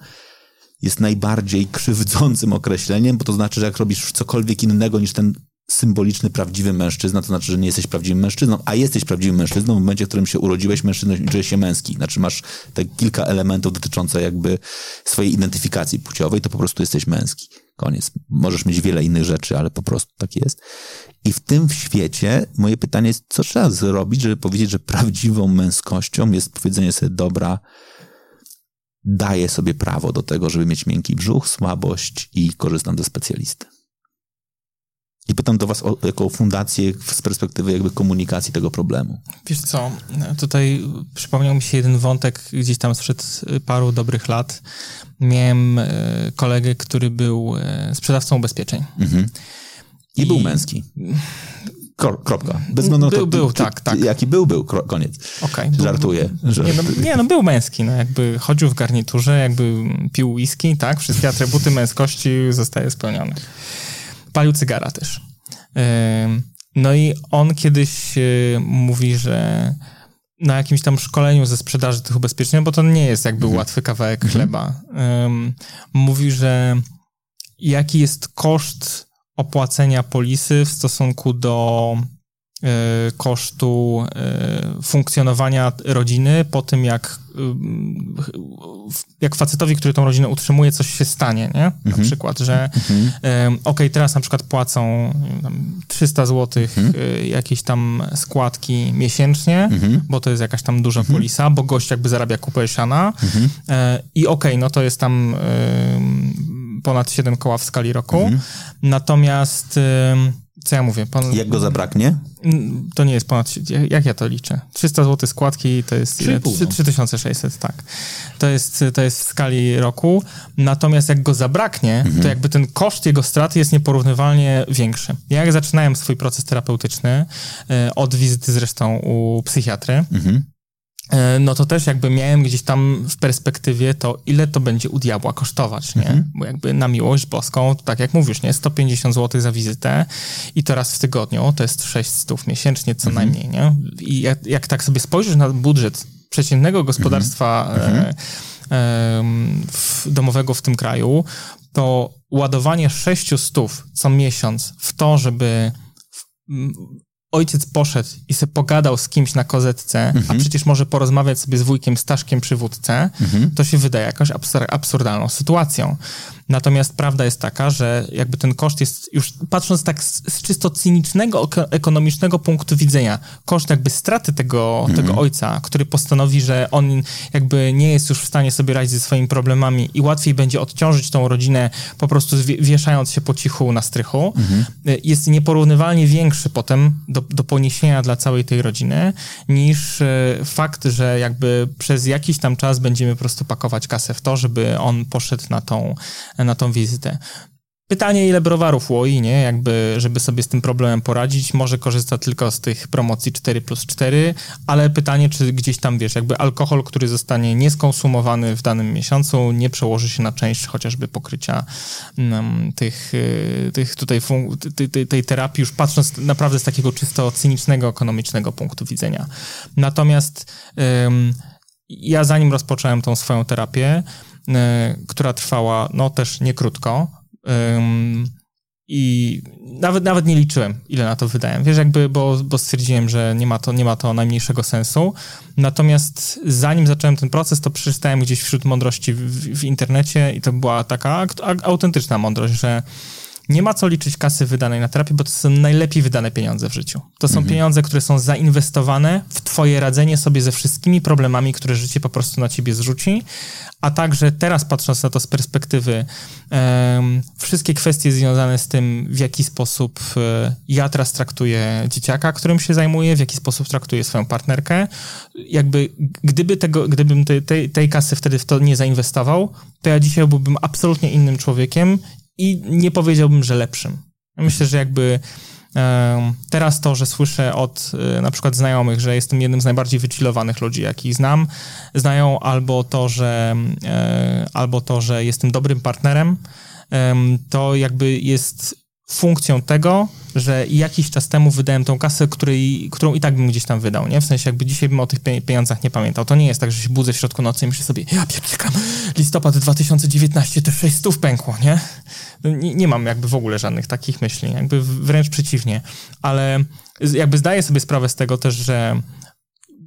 jest najbardziej krzywdzącym określeniem, bo to znaczy, że jak robisz cokolwiek innego niż ten symboliczny, prawdziwy mężczyzna, to znaczy, że nie jesteś prawdziwym mężczyzną, a jesteś prawdziwym mężczyzną w momencie, w którym się urodziłeś mężczyzną i czujesz się męski. Znaczy masz te kilka elementów dotyczących jakby swojej identyfikacji płciowej, to po prostu jesteś męski. Koniec. Możesz mieć wiele innych rzeczy, ale po prostu tak jest. I w tym świecie moje pytanie jest, co trzeba zrobić, żeby powiedzieć, że prawdziwą męskością jest powiedzenie sobie, dobra, daję sobie prawo do tego, żeby mieć miękki brzuch, słabość i korzystam ze specjalisty. I pytam do was o, jako fundację z perspektywy jakby komunikacji tego problemu. Wiesz co, tutaj przypomniał mi się jeden wątek gdzieś tam sprzed paru dobrych lat. Miałem e, kolegę, który był e, sprzedawcą ubezpieczeń. I, I- był męski. Kro, kropka. Bez względu na to, Był, był, czy- tak, tak. Jaki był, był, koniec. Okej. był- Żartuję. Nie żartuję. no, nie, no był męski, no jakby chodził w garniturze, jakby pił whisky, tak? Wszystkie atrybuty męskości zostały spełnione. Palił cygara też. No i on kiedyś y, mówi, że na jakimś tam szkoleniu ze sprzedaży tych ubezpieczeń, bo to nie jest jakby łatwy kawałek chleba, ym, mówi, że jaki jest koszt opłacenia polisy w stosunku do kosztu e, funkcjonowania rodziny po tym, jak, w- jak facetowi, który tą rodzinę utrzymuje, coś się stanie, nie? Na przykład, że em, okej, teraz na przykład płacą nie wiem, tam 300 zł y, jakieś tam składki miesięcznie, bo to jest jakaś tam duża polisa, bo gość jakby zarabia kupę siana. E, i okej, no to jest tam ponad 7 koła w skali roku, natomiast co ja mówię? Pan, Jak go zabraknie? To nie jest ponad. Jak ja to liczę? 300 zł składki to jest ile? 3,5, Trzy- no. 3600, tak. To jest, to jest w skali roku. Natomiast jak go zabraknie, to jakby ten koszt jego straty jest nieporównywalnie większy. Ja jak zaczynałem swój proces terapeutyczny, e, od wizyty zresztą u psychiatry, e, no to też jakby miałem gdzieś tam w perspektywie to, ile to będzie u diabła kosztować, nie? Bo jakby na miłość boską, tak jak mówisz, nie? 150 zł za wizytę i to raz w tygodniu, to jest 600 miesięcznie co najmniej, nie? I jak, jak tak sobie spojrzysz na budżet przeciętnego gospodarstwa e, em, w, domowego w tym kraju, to ładowanie 600 co miesiąc w to, żeby ojciec poszedł i sobie pogadał z kimś na kozetce, mhm. a przecież może porozmawiać sobie z wujkiem Staszkiem przy wódce, mhm. to się wydaje jakąś absurdalną sytuacją. Natomiast prawda jest taka, że jakby ten koszt jest już, patrząc tak z, z czysto cynicznego, ekonomicznego punktu widzenia, koszt jakby straty tego, mhm. tego ojca, który postanowi, że on jakby nie jest już w stanie sobie radzić ze swoimi problemami i łatwiej będzie odciążyć tą rodzinę po prostu wieszając się po cichu na strychu, mhm. jest nieporównywalnie większy potem do, do poniesienia dla całej tej rodziny, niż e, fakt, że jakby przez jakiś tam czas będziemy po prostu pakować kasę w to, żeby on poszedł na tą na tą wizytę. Pytanie, ile browarów łoi, nie? Jakby, żeby sobie z tym problemem poradzić. Może korzysta tylko z tych promocji 4 plus 4, ale pytanie, czy gdzieś tam, wiesz, jakby alkohol, który zostanie nieskonsumowany w danym miesiącu, nie przełoży się na część chociażby pokrycia um, tych, y, tych tutaj tej, tej, terapii, już patrząc naprawdę z takiego czysto cynicznego, ekonomicznego punktu widzenia. Natomiast um, ja zanim rozpocząłem tą swoją terapię, która trwała no też nie krótko. I nawet, nawet nie liczyłem, ile na to wydałem. Wiesz, jakby, bo, bo stwierdziłem, że nie ma, to, nie ma to najmniejszego sensu. Natomiast zanim zacząłem ten proces, to przeczytałem gdzieś wśród mądrości w, w internecie i to była taka autentyczna mądrość, że nie ma co liczyć kasy wydanej na terapię, bo to są najlepiej wydane pieniądze w życiu. To są mhm. pieniądze, które są zainwestowane w twoje radzenie sobie ze wszystkimi problemami, które życie po prostu na ciebie zrzuci, a także teraz patrząc na to z perspektywy um, wszystkie kwestie związane z tym, w jaki sposób um, ja teraz traktuję dzieciaka, którym się zajmuję, w jaki sposób traktuję swoją partnerkę, jakby gdyby tego, gdybym tej, tej, tej kasy wtedy w to nie zainwestował, to ja dzisiaj byłbym absolutnie innym człowiekiem i nie powiedziałbym, że lepszym. Myślę, że jakby Teraz to, że słyszę od e, na przykład znajomych, że jestem jednym z najbardziej wychillowanych ludzi, jakich znam, znają albo to, że, e, albo to, że jestem dobrym partnerem, to jakby jest funkcją tego, że jakiś czas temu wydałem tą kasę, której, którą i tak bym gdzieś tam wydał, nie? W sensie jakby dzisiaj bym o tych pieniądzach nie pamiętał. To nie jest tak, że się budzę w środku nocy i myślę sobie, ja pierdykam, listopad 2019, to 6 stów pękło, nie? No, nie? Nie mam jakby w ogóle żadnych takich myśli, jakby wręcz przeciwnie. Ale jakby zdaję sobie sprawę z tego też, że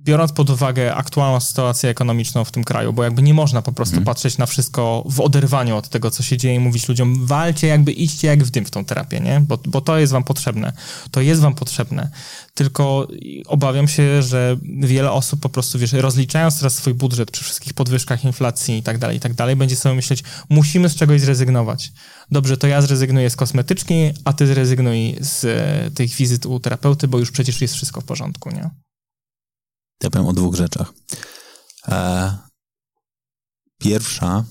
biorąc pod uwagę aktualną sytuację ekonomiczną w tym kraju, bo jakby nie można po prostu mm. patrzeć na wszystko w oderwaniu od tego, co się dzieje i mówić ludziom, walcie, jakby idźcie jak w dym w tą terapię, nie? Bo, bo to jest wam potrzebne. To jest wam potrzebne. Tylko obawiam się, że wiele osób po prostu, wiesz, rozliczając teraz swój budżet przy wszystkich podwyżkach inflacji i tak dalej, i tak dalej, będzie sobie myśleć, musimy z czegoś zrezygnować. Dobrze, to ja zrezygnuję z kosmetyczki, a ty zrezygnuj z e, tych wizyt u terapeuty, bo już przecież jest wszystko w porządku, nie? Ja powiem o dwóch rzeczach. E, pierwsza,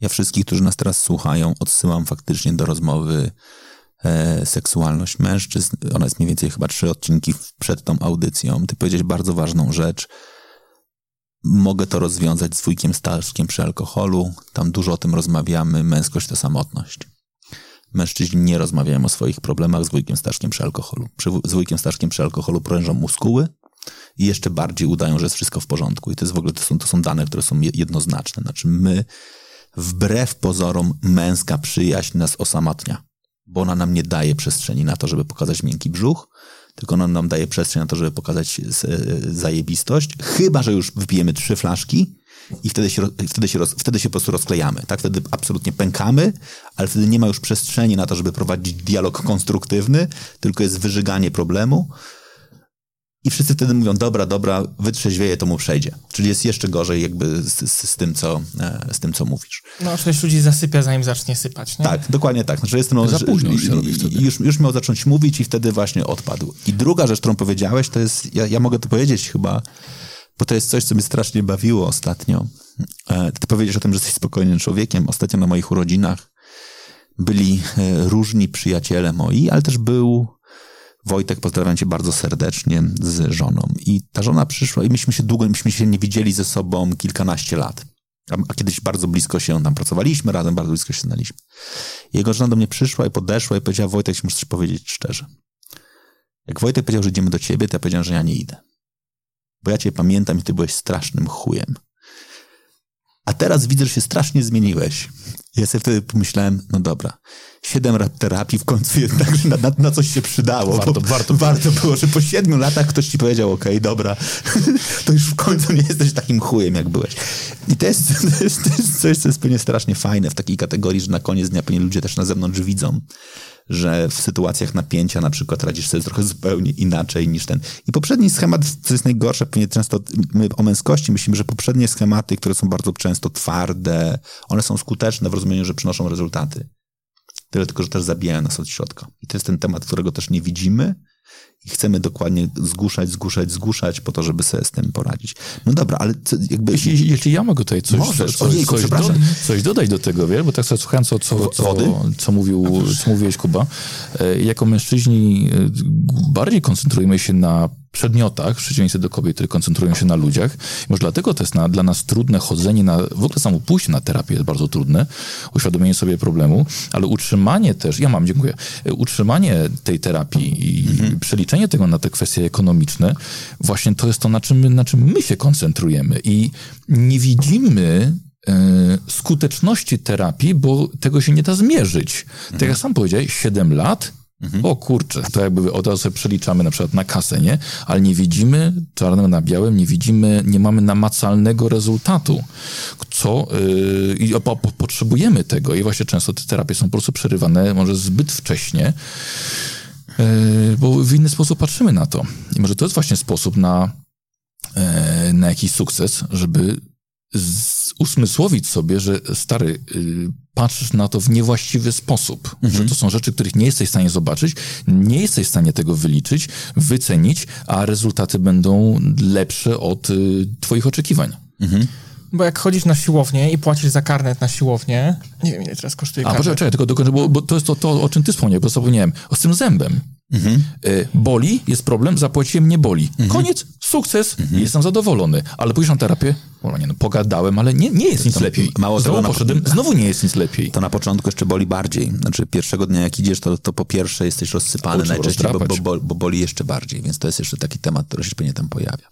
ja wszystkich, którzy nas teraz słuchają, odsyłam faktycznie do rozmowy e, seksualność mężczyzn. Ona jest mniej więcej chyba trzy odcinki przed tą audycją. Ty powiedziałeś bardzo ważną rzecz. Mogę to rozwiązać z wujkiem Staszkiem przy alkoholu. Tam dużo o tym rozmawiamy. Męskość to samotność. Mężczyźni nie rozmawiają o swoich problemach z wujkiem Staszkiem przy alkoholu. Przy, z wujkiem Staszkiem przy alkoholu prężą muskuły, i jeszcze bardziej udają, że jest wszystko w porządku. I to jest w ogóle, to są, to są dane, które są jednoznaczne. Znaczy my, wbrew pozorom, męska przyjaźń nas osamotnia, bo ona nam nie daje przestrzeni na to, żeby pokazać miękki brzuch, tylko ona nam daje przestrzeń na to, żeby pokazać zajebistość, chyba, że już wypijemy trzy flaszki i wtedy się, wtedy się, roz, wtedy się po prostu rozklejamy, tak? Wtedy absolutnie pękamy, ale wtedy nie ma już przestrzeni na to, żeby prowadzić dialog konstruktywny, tylko jest wyżyganie problemu, i wszyscy wtedy mówią, dobra, dobra, wytrzeźwieje, to mu przejdzie. Czyli jest jeszcze gorzej jakby z, z, z, tym, co, e, z tym, co mówisz. No, sześć ludzi zasypia, zanim zacznie sypać, nie? Tak, dokładnie tak. Znaczy jestem, no, Za późno już się robi wtedy. Już, już miał zacząć mówić i wtedy właśnie odpadł. I druga rzecz, którą powiedziałeś, to jest, ja, ja mogę to powiedzieć chyba, bo to jest coś, co mnie strasznie bawiło ostatnio. E, ty powiedziesz o tym, że jesteś spokojnym człowiekiem. Ostatnio na moich urodzinach byli e, różni przyjaciele moi, ale też był Wojtek, pozdrawiam cię bardzo serdecznie z żoną. I ta żona przyszła i myśmy się długo, myśmy się nie widzieli ze sobą kilkanaście lat. A, kiedyś bardzo blisko się tam pracowaliśmy, razem bardzo blisko się znaliśmy. Jego żona do mnie przyszła i podeszła i powiedziała, Wojtek, muszę coś powiedzieć szczerze. Jak Wojtek powiedział, że idziemy do ciebie, to ja powiedziałem, że ja nie idę. Bo ja cię pamiętam i ty byłeś strasznym chujem. A teraz widzę, że się strasznie zmieniłeś. Ja sobie wtedy pomyślałem, no dobra, siedem lat terapii w końcu jednak na, na, na coś się przydało. Warto- bo, warto warto było, że po siedmiu latach ktoś ci powiedział, okej, dobra, to już w końcu nie jesteś takim chujem, jak byłeś. I to jest, to, jest, to jest coś, co jest pewnie strasznie fajne w takiej kategorii, że na koniec dnia pewnie ludzie też na zewnątrz widzą, że w sytuacjach napięcia na przykład radzisz sobie trochę zupełnie inaczej niż ten. I poprzedni schemat, co jest najgorsze, pewnie często my o męskości myślimy, że poprzednie schematy, które są bardzo często twarde, one są skuteczne w rozumieniu, że przynoszą rezultaty. Tyle tylko, że też zabijają nas od środka. I to jest ten temat, którego też nie widzimy i chcemy dokładnie zgłuszać, zgłuszać, zgłuszać po to, żeby sobie z tym poradzić. No dobra, ale jakby... Jeśli, jeśli ja mogę tutaj coś, Możesz, coś, ojejku, coś, do, coś dodać do tego, wiesz, bo tak sobie słuchałem, co, co, co, co, mówił, co mówiłeś, Kuba. E, Jako mężczyźni e, bardziej koncentrujemy się na przedmiotach, w przeciwieństwie do kobiet, które koncentrują się na ludziach. I może dlatego to jest na, dla nas trudne chodzenie na, w ogóle samo pójście na terapię jest bardzo trudne, uświadomienie sobie problemu, ale utrzymanie też, ja mam, dziękuję, utrzymanie tej terapii i przeliczenie tego na te kwestie ekonomiczne, właśnie to jest to, na czym, my- na czym my się koncentrujemy i nie widzimy e, skuteczności terapii, bo tego się nie da zmierzyć. Tak jak sam powiedziałeś, 7 lat, o kurczę, to jakby od razu sobie przeliczamy na przykład na kasę, nie? Ale nie widzimy czarnego na białym, nie widzimy, nie mamy namacalnego rezultatu, co yy, i po, po, potrzebujemy tego i właśnie często te terapie są po prostu przerywane może zbyt wcześnie, yy, bo w inny sposób patrzymy na to. I może to jest właśnie sposób na, e, na jakiś sukces, żeby z, usmysłowić sobie, że stary, y, patrzysz na to w niewłaściwy sposób, że to są rzeczy, których nie jesteś w stanie zobaczyć, nie jesteś w stanie tego wyliczyć, wycenić, a rezultaty będą lepsze od y, twoich oczekiwań. Bo jak chodzisz na siłownię i płacisz za karnet na siłownię, nie wiem ile teraz kosztuje A, karnet. poczekaj, czekaj, tylko dokończę, bo, bo to jest to, to, o czym ty wspomniałeś, bo zapomniałem. O z tym zębem. Y, boli, jest problem, zapłaciłem, nie boli. Koniec, sukces, jestem zadowolony. Ale pójdziesz na terapię, o, nie, no, pogadałem, ale nie, nie jest nic to lepiej. mało tego znowu na- poszedłem, znowu nie jest nic lepiej. To na początku jeszcze boli bardziej. Znaczy pierwszego dnia jak idziesz, to, to po pierwsze jesteś rozsypany trzeba najczęściej, bo, bo, bo boli jeszcze bardziej. Więc to jest jeszcze taki temat, który się pewnie tam pojawia.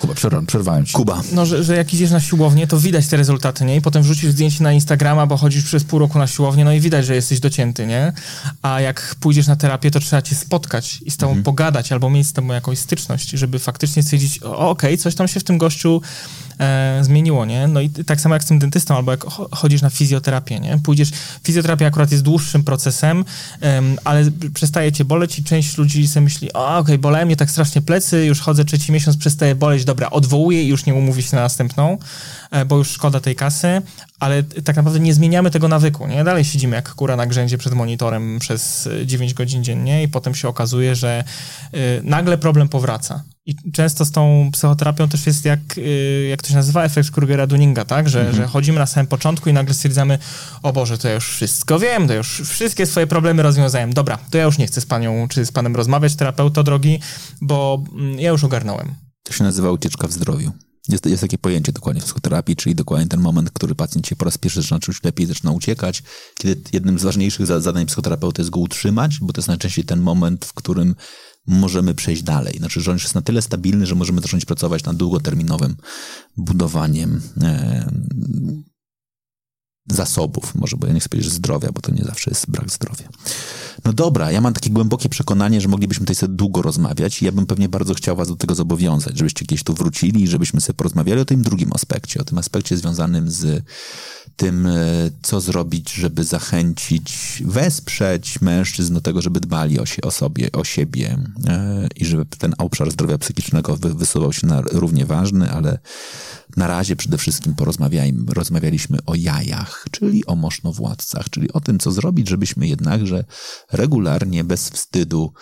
Kuba, przerwałem, przerwałem ci. Kuba. No, że, że jak idziesz na siłownię, to widać te rezultaty, nie? I potem wrzucisz zdjęcie na Instagrama, bo chodzisz przez pół roku na siłownię, no i widać, że jesteś docięty, nie? A jak pójdziesz na terapię, to trzeba cię spotkać i z tobą pogadać, albo mieć z tobą jakąś styczność, żeby faktycznie stwierdzić, o, okej, coś tam się w tym gościu e, zmieniło, nie? No i tak samo jak z tym dentystą, albo jak cho- chodzisz na fizjoterapię, nie? Pójdziesz, fizjoterapia akurat jest dłuższym procesem, em, ale przestaje cię boleć i część ludzi sobie myśli, o, okej, bolałem mnie tak strasznie plecy, już chodzę trzeci miesiąc, przestaje boleć, dobra, odwołuję i już nie umówię się na następną, e, bo już szkoda tej kasy, ale tak naprawdę nie zmieniamy tego nawyku, nie? Dalej siedzimy jak kura na grzędzie przed monitorem przez e, 9 godzin dziennie i potem się okazuje, że y, nagle problem powraca. I często z tą psychoterapią też jest jak, jak to się nazywa, efekt Krugera-Dunninga, tak? Że, że chodzimy na samym początku i nagle stwierdzamy, o Boże, to ja już wszystko wiem, to już wszystkie swoje problemy rozwiązałem. Dobra, to ja już nie chcę z panią czy z panem rozmawiać, terapeuto drogi, bo mm, ja już ogarnąłem. To się nazywa ucieczka w zdrowiu. Jest, jest takie pojęcie dokładnie w psychoterapii, czyli dokładnie ten moment, który pacjent się po raz pierwszy zaczyna czuć lepiej, zaczyna uciekać, kiedy jednym z ważniejszych za- zadań psychoterapeuty jest go utrzymać, bo to jest najczęściej ten moment, w którym możemy przejść dalej. Znaczy, że on jest na tyle stabilny, że możemy zacząć pracować nad długoterminowym budowaniem e, zasobów, może, bo ja nie chcę powiedzieć, zdrowia, bo to nie zawsze jest brak zdrowia. No dobra, ja mam takie głębokie przekonanie, że moglibyśmy tutaj sobie długo rozmawiać i ja bym pewnie bardzo chciał was do tego zobowiązać, żebyście gdzieś tu wrócili i żebyśmy sobie porozmawiali o tym drugim aspekcie, o tym aspekcie związanym z tym, e, co zrobić, żeby zachęcić, wesprzeć mężczyzn do tego, żeby dbali o, się, o sobie, o siebie e, i żeby ten obszar zdrowia psychicznego wy, wysuwał się na równie ważny, ale na razie przede wszystkim porozmawiajmy, rozmawialiśmy o jajach, czyli o mosznowładcach, czyli o tym, co zrobić, żebyśmy jednakże regularnie, bez wstydu,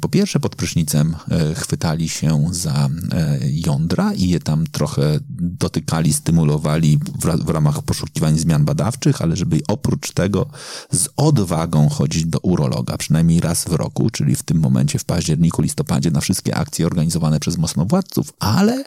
po pierwsze pod prysznicem e, chwytali się za e, jądra i je tam trochę dotykali, stymulowali w, ra- w ramach poszukiwań zmian badawczych, ale żeby oprócz tego z odwagą chodzić do urologa, przynajmniej raz w roku, czyli w tym momencie w październiku, listopadzie na wszystkie akcje organizowane przez mocnowładców, ale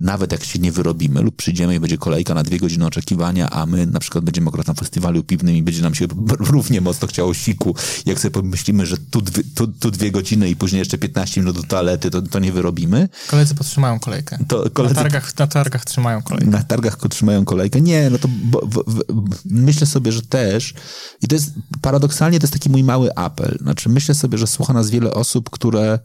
nawet jak się nie wyrobimy lub przyjdziemy i będzie kolejka na dwie godziny oczekiwania, a my na przykład będziemy akurat na festiwalu piwnym i będzie nam się równie mocno chciało siku, jak sobie pomyślimy, że tu dwie, tu, tu dwie godziny i później jeszcze 15 minut do toalety, to, to nie wyrobimy. Koledzy podtrzymają kolejkę. To koledzy... na, targach, na targach trzymają kolejkę. Na targach trzymają kolejkę. Nie, no to bo, bo, bo, myślę sobie, że też i to jest paradoksalnie to jest taki mój mały apel. Znaczy myślę sobie, że słucha nas wiele osób, które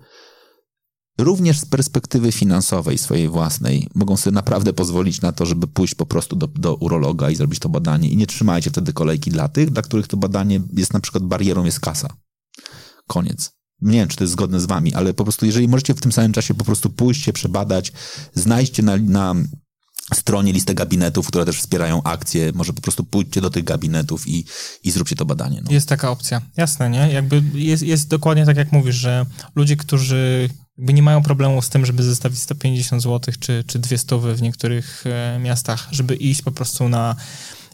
również z perspektywy finansowej swojej własnej mogą sobie naprawdę pozwolić na to, żeby pójść po prostu do, do urologa i zrobić to badanie i nie trzymajcie wtedy kolejki dla tych, dla których to badanie jest na przykład barierą jest kasa. Koniec. Nie wiem, czy to jest zgodne z wami, ale po prostu jeżeli możecie w tym samym czasie po prostu pójść się przebadać, znajdźcie na, na stronie listę gabinetów, które też wspierają akcje. Może po prostu pójdźcie do tych gabinetów i, i zróbcie to badanie. No. Jest taka opcja. Jasne, nie? Jakby jest, jest dokładnie tak, jak mówisz, że ludzie, którzy jakby nie mają problemu z tym, żeby zostawić 150 zł czy, czy 200 w niektórych e, miastach, żeby iść po prostu na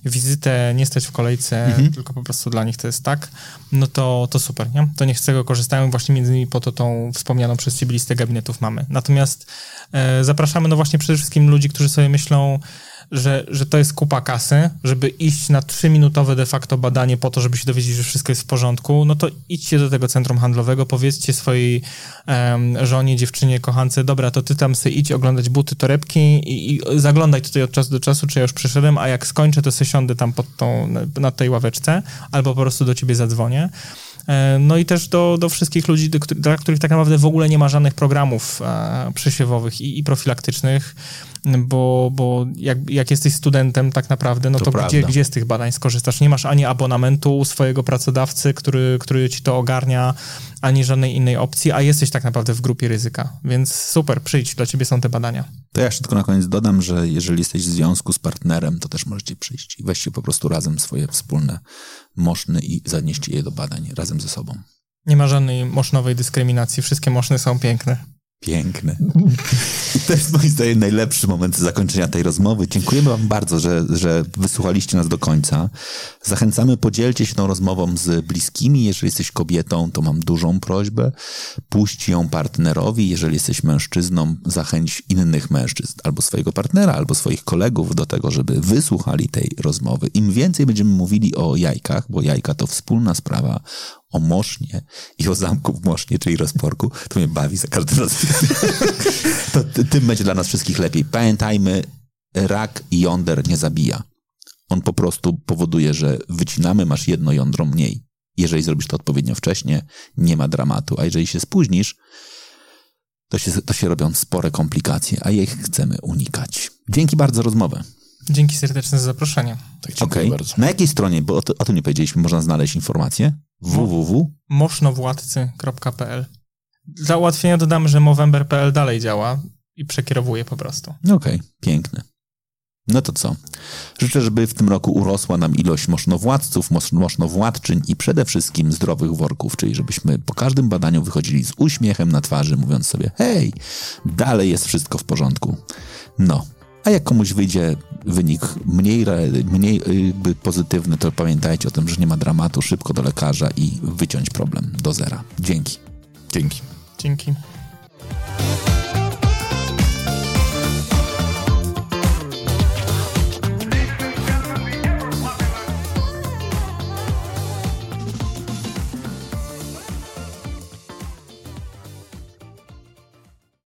wizytę, nie stać w kolejce, mhm. tylko po prostu dla nich to jest tak, no to, to super, nie? To niech z tego korzystają, właśnie między innymi po to tą wspomnianą przez ciebie listę gabinetów mamy. Natomiast e, zapraszamy no właśnie przede wszystkim ludzi, którzy sobie myślą, że, że to jest kupa kasy, żeby iść na trzyminutowe de facto badanie po to, żeby się dowiedzieć, że wszystko jest w porządku, no to idźcie do tego centrum handlowego, powiedzcie swojej um, żonie, dziewczynie, kochance, dobra, to ty tam sobie idź oglądać buty, torebki i, i zaglądaj tutaj od czasu do czasu, czy ja już przyszedłem, a jak skończę, to sobie siądę tam pod tą, na tej ławeczce, albo po prostu do ciebie zadzwonię. E, no i też do, do wszystkich ludzi, do, dla których tak naprawdę w ogóle nie ma żadnych programów e, przesiewowych i, i profilaktycznych, bo, bo jak, jak jesteś studentem tak naprawdę, no to, to gdzie, gdzie z tych badań skorzystasz? Nie masz ani abonamentu u swojego pracodawcy, który, który ci to ogarnia, ani żadnej innej opcji, a jesteś tak naprawdę w grupie ryzyka. Więc super, przyjdź, dla ciebie są te badania. To ja jeszcze tylko na koniec dodam, że jeżeli jesteś w związku z partnerem, to też możecie przyjść i weźcie po prostu razem swoje wspólne moszny i zanieście je do badań razem ze sobą. Nie ma żadnej mosznowej dyskryminacji, wszystkie moszny są piękne. Piękne. To jest moim zdaniem najlepszy moment zakończenia tej rozmowy. Dziękujemy wam bardzo, że, że wysłuchaliście nas do końca. Zachęcamy, podzielcie się tą rozmową z bliskimi. Jeżeli jesteś kobietą, to mam dużą prośbę. Puść ją partnerowi. Jeżeli jesteś mężczyzną, zachęć innych mężczyzn, albo swojego partnera, albo swoich kolegów do tego, żeby wysłuchali tej rozmowy. Im więcej będziemy mówili o jajkach, bo jajka to wspólna sprawa, o Mosznie i o zamku w Mosznie, czyli rozporku, to mnie bawi za każdym razem. to tym będzie dla nas wszystkich lepiej. Pamiętajmy, rak jąder nie zabija. On po prostu powoduje, że wycinamy, masz jedno jądro mniej. Jeżeli zrobisz to odpowiednio wcześnie, nie ma dramatu. A jeżeli się spóźnisz, to się, to się robią spore komplikacje, a ich chcemy unikać. Dzięki bardzo za rozmowę. Dzięki serdeczne za zaproszenie. Tak, dziękuję okay. bardzo. Na jakiej stronie, bo o, to, o tym nie powiedzieliśmy, można znaleźć informacje? www.mosznowładcy.pl Dla ułatwienia dodamy, że Movember.pl dalej działa i przekierowuje po prostu. Okej, okay, piękne. No to co? Życzę, żeby w tym roku urosła nam ilość mosznowładców, mosznowładczyń i przede wszystkim zdrowych worków, czyli żebyśmy po każdym badaniu wychodzili z uśmiechem na twarzy, mówiąc sobie, hej, dalej jest wszystko w porządku. No, a jak komuś wyjdzie wynik mniej, mniej y, pozytywny, to pamiętajcie o tym, że nie ma dramatu, szybko do lekarza i wyciąć problem do zera. Dzięki. Dzięki. Dzięki.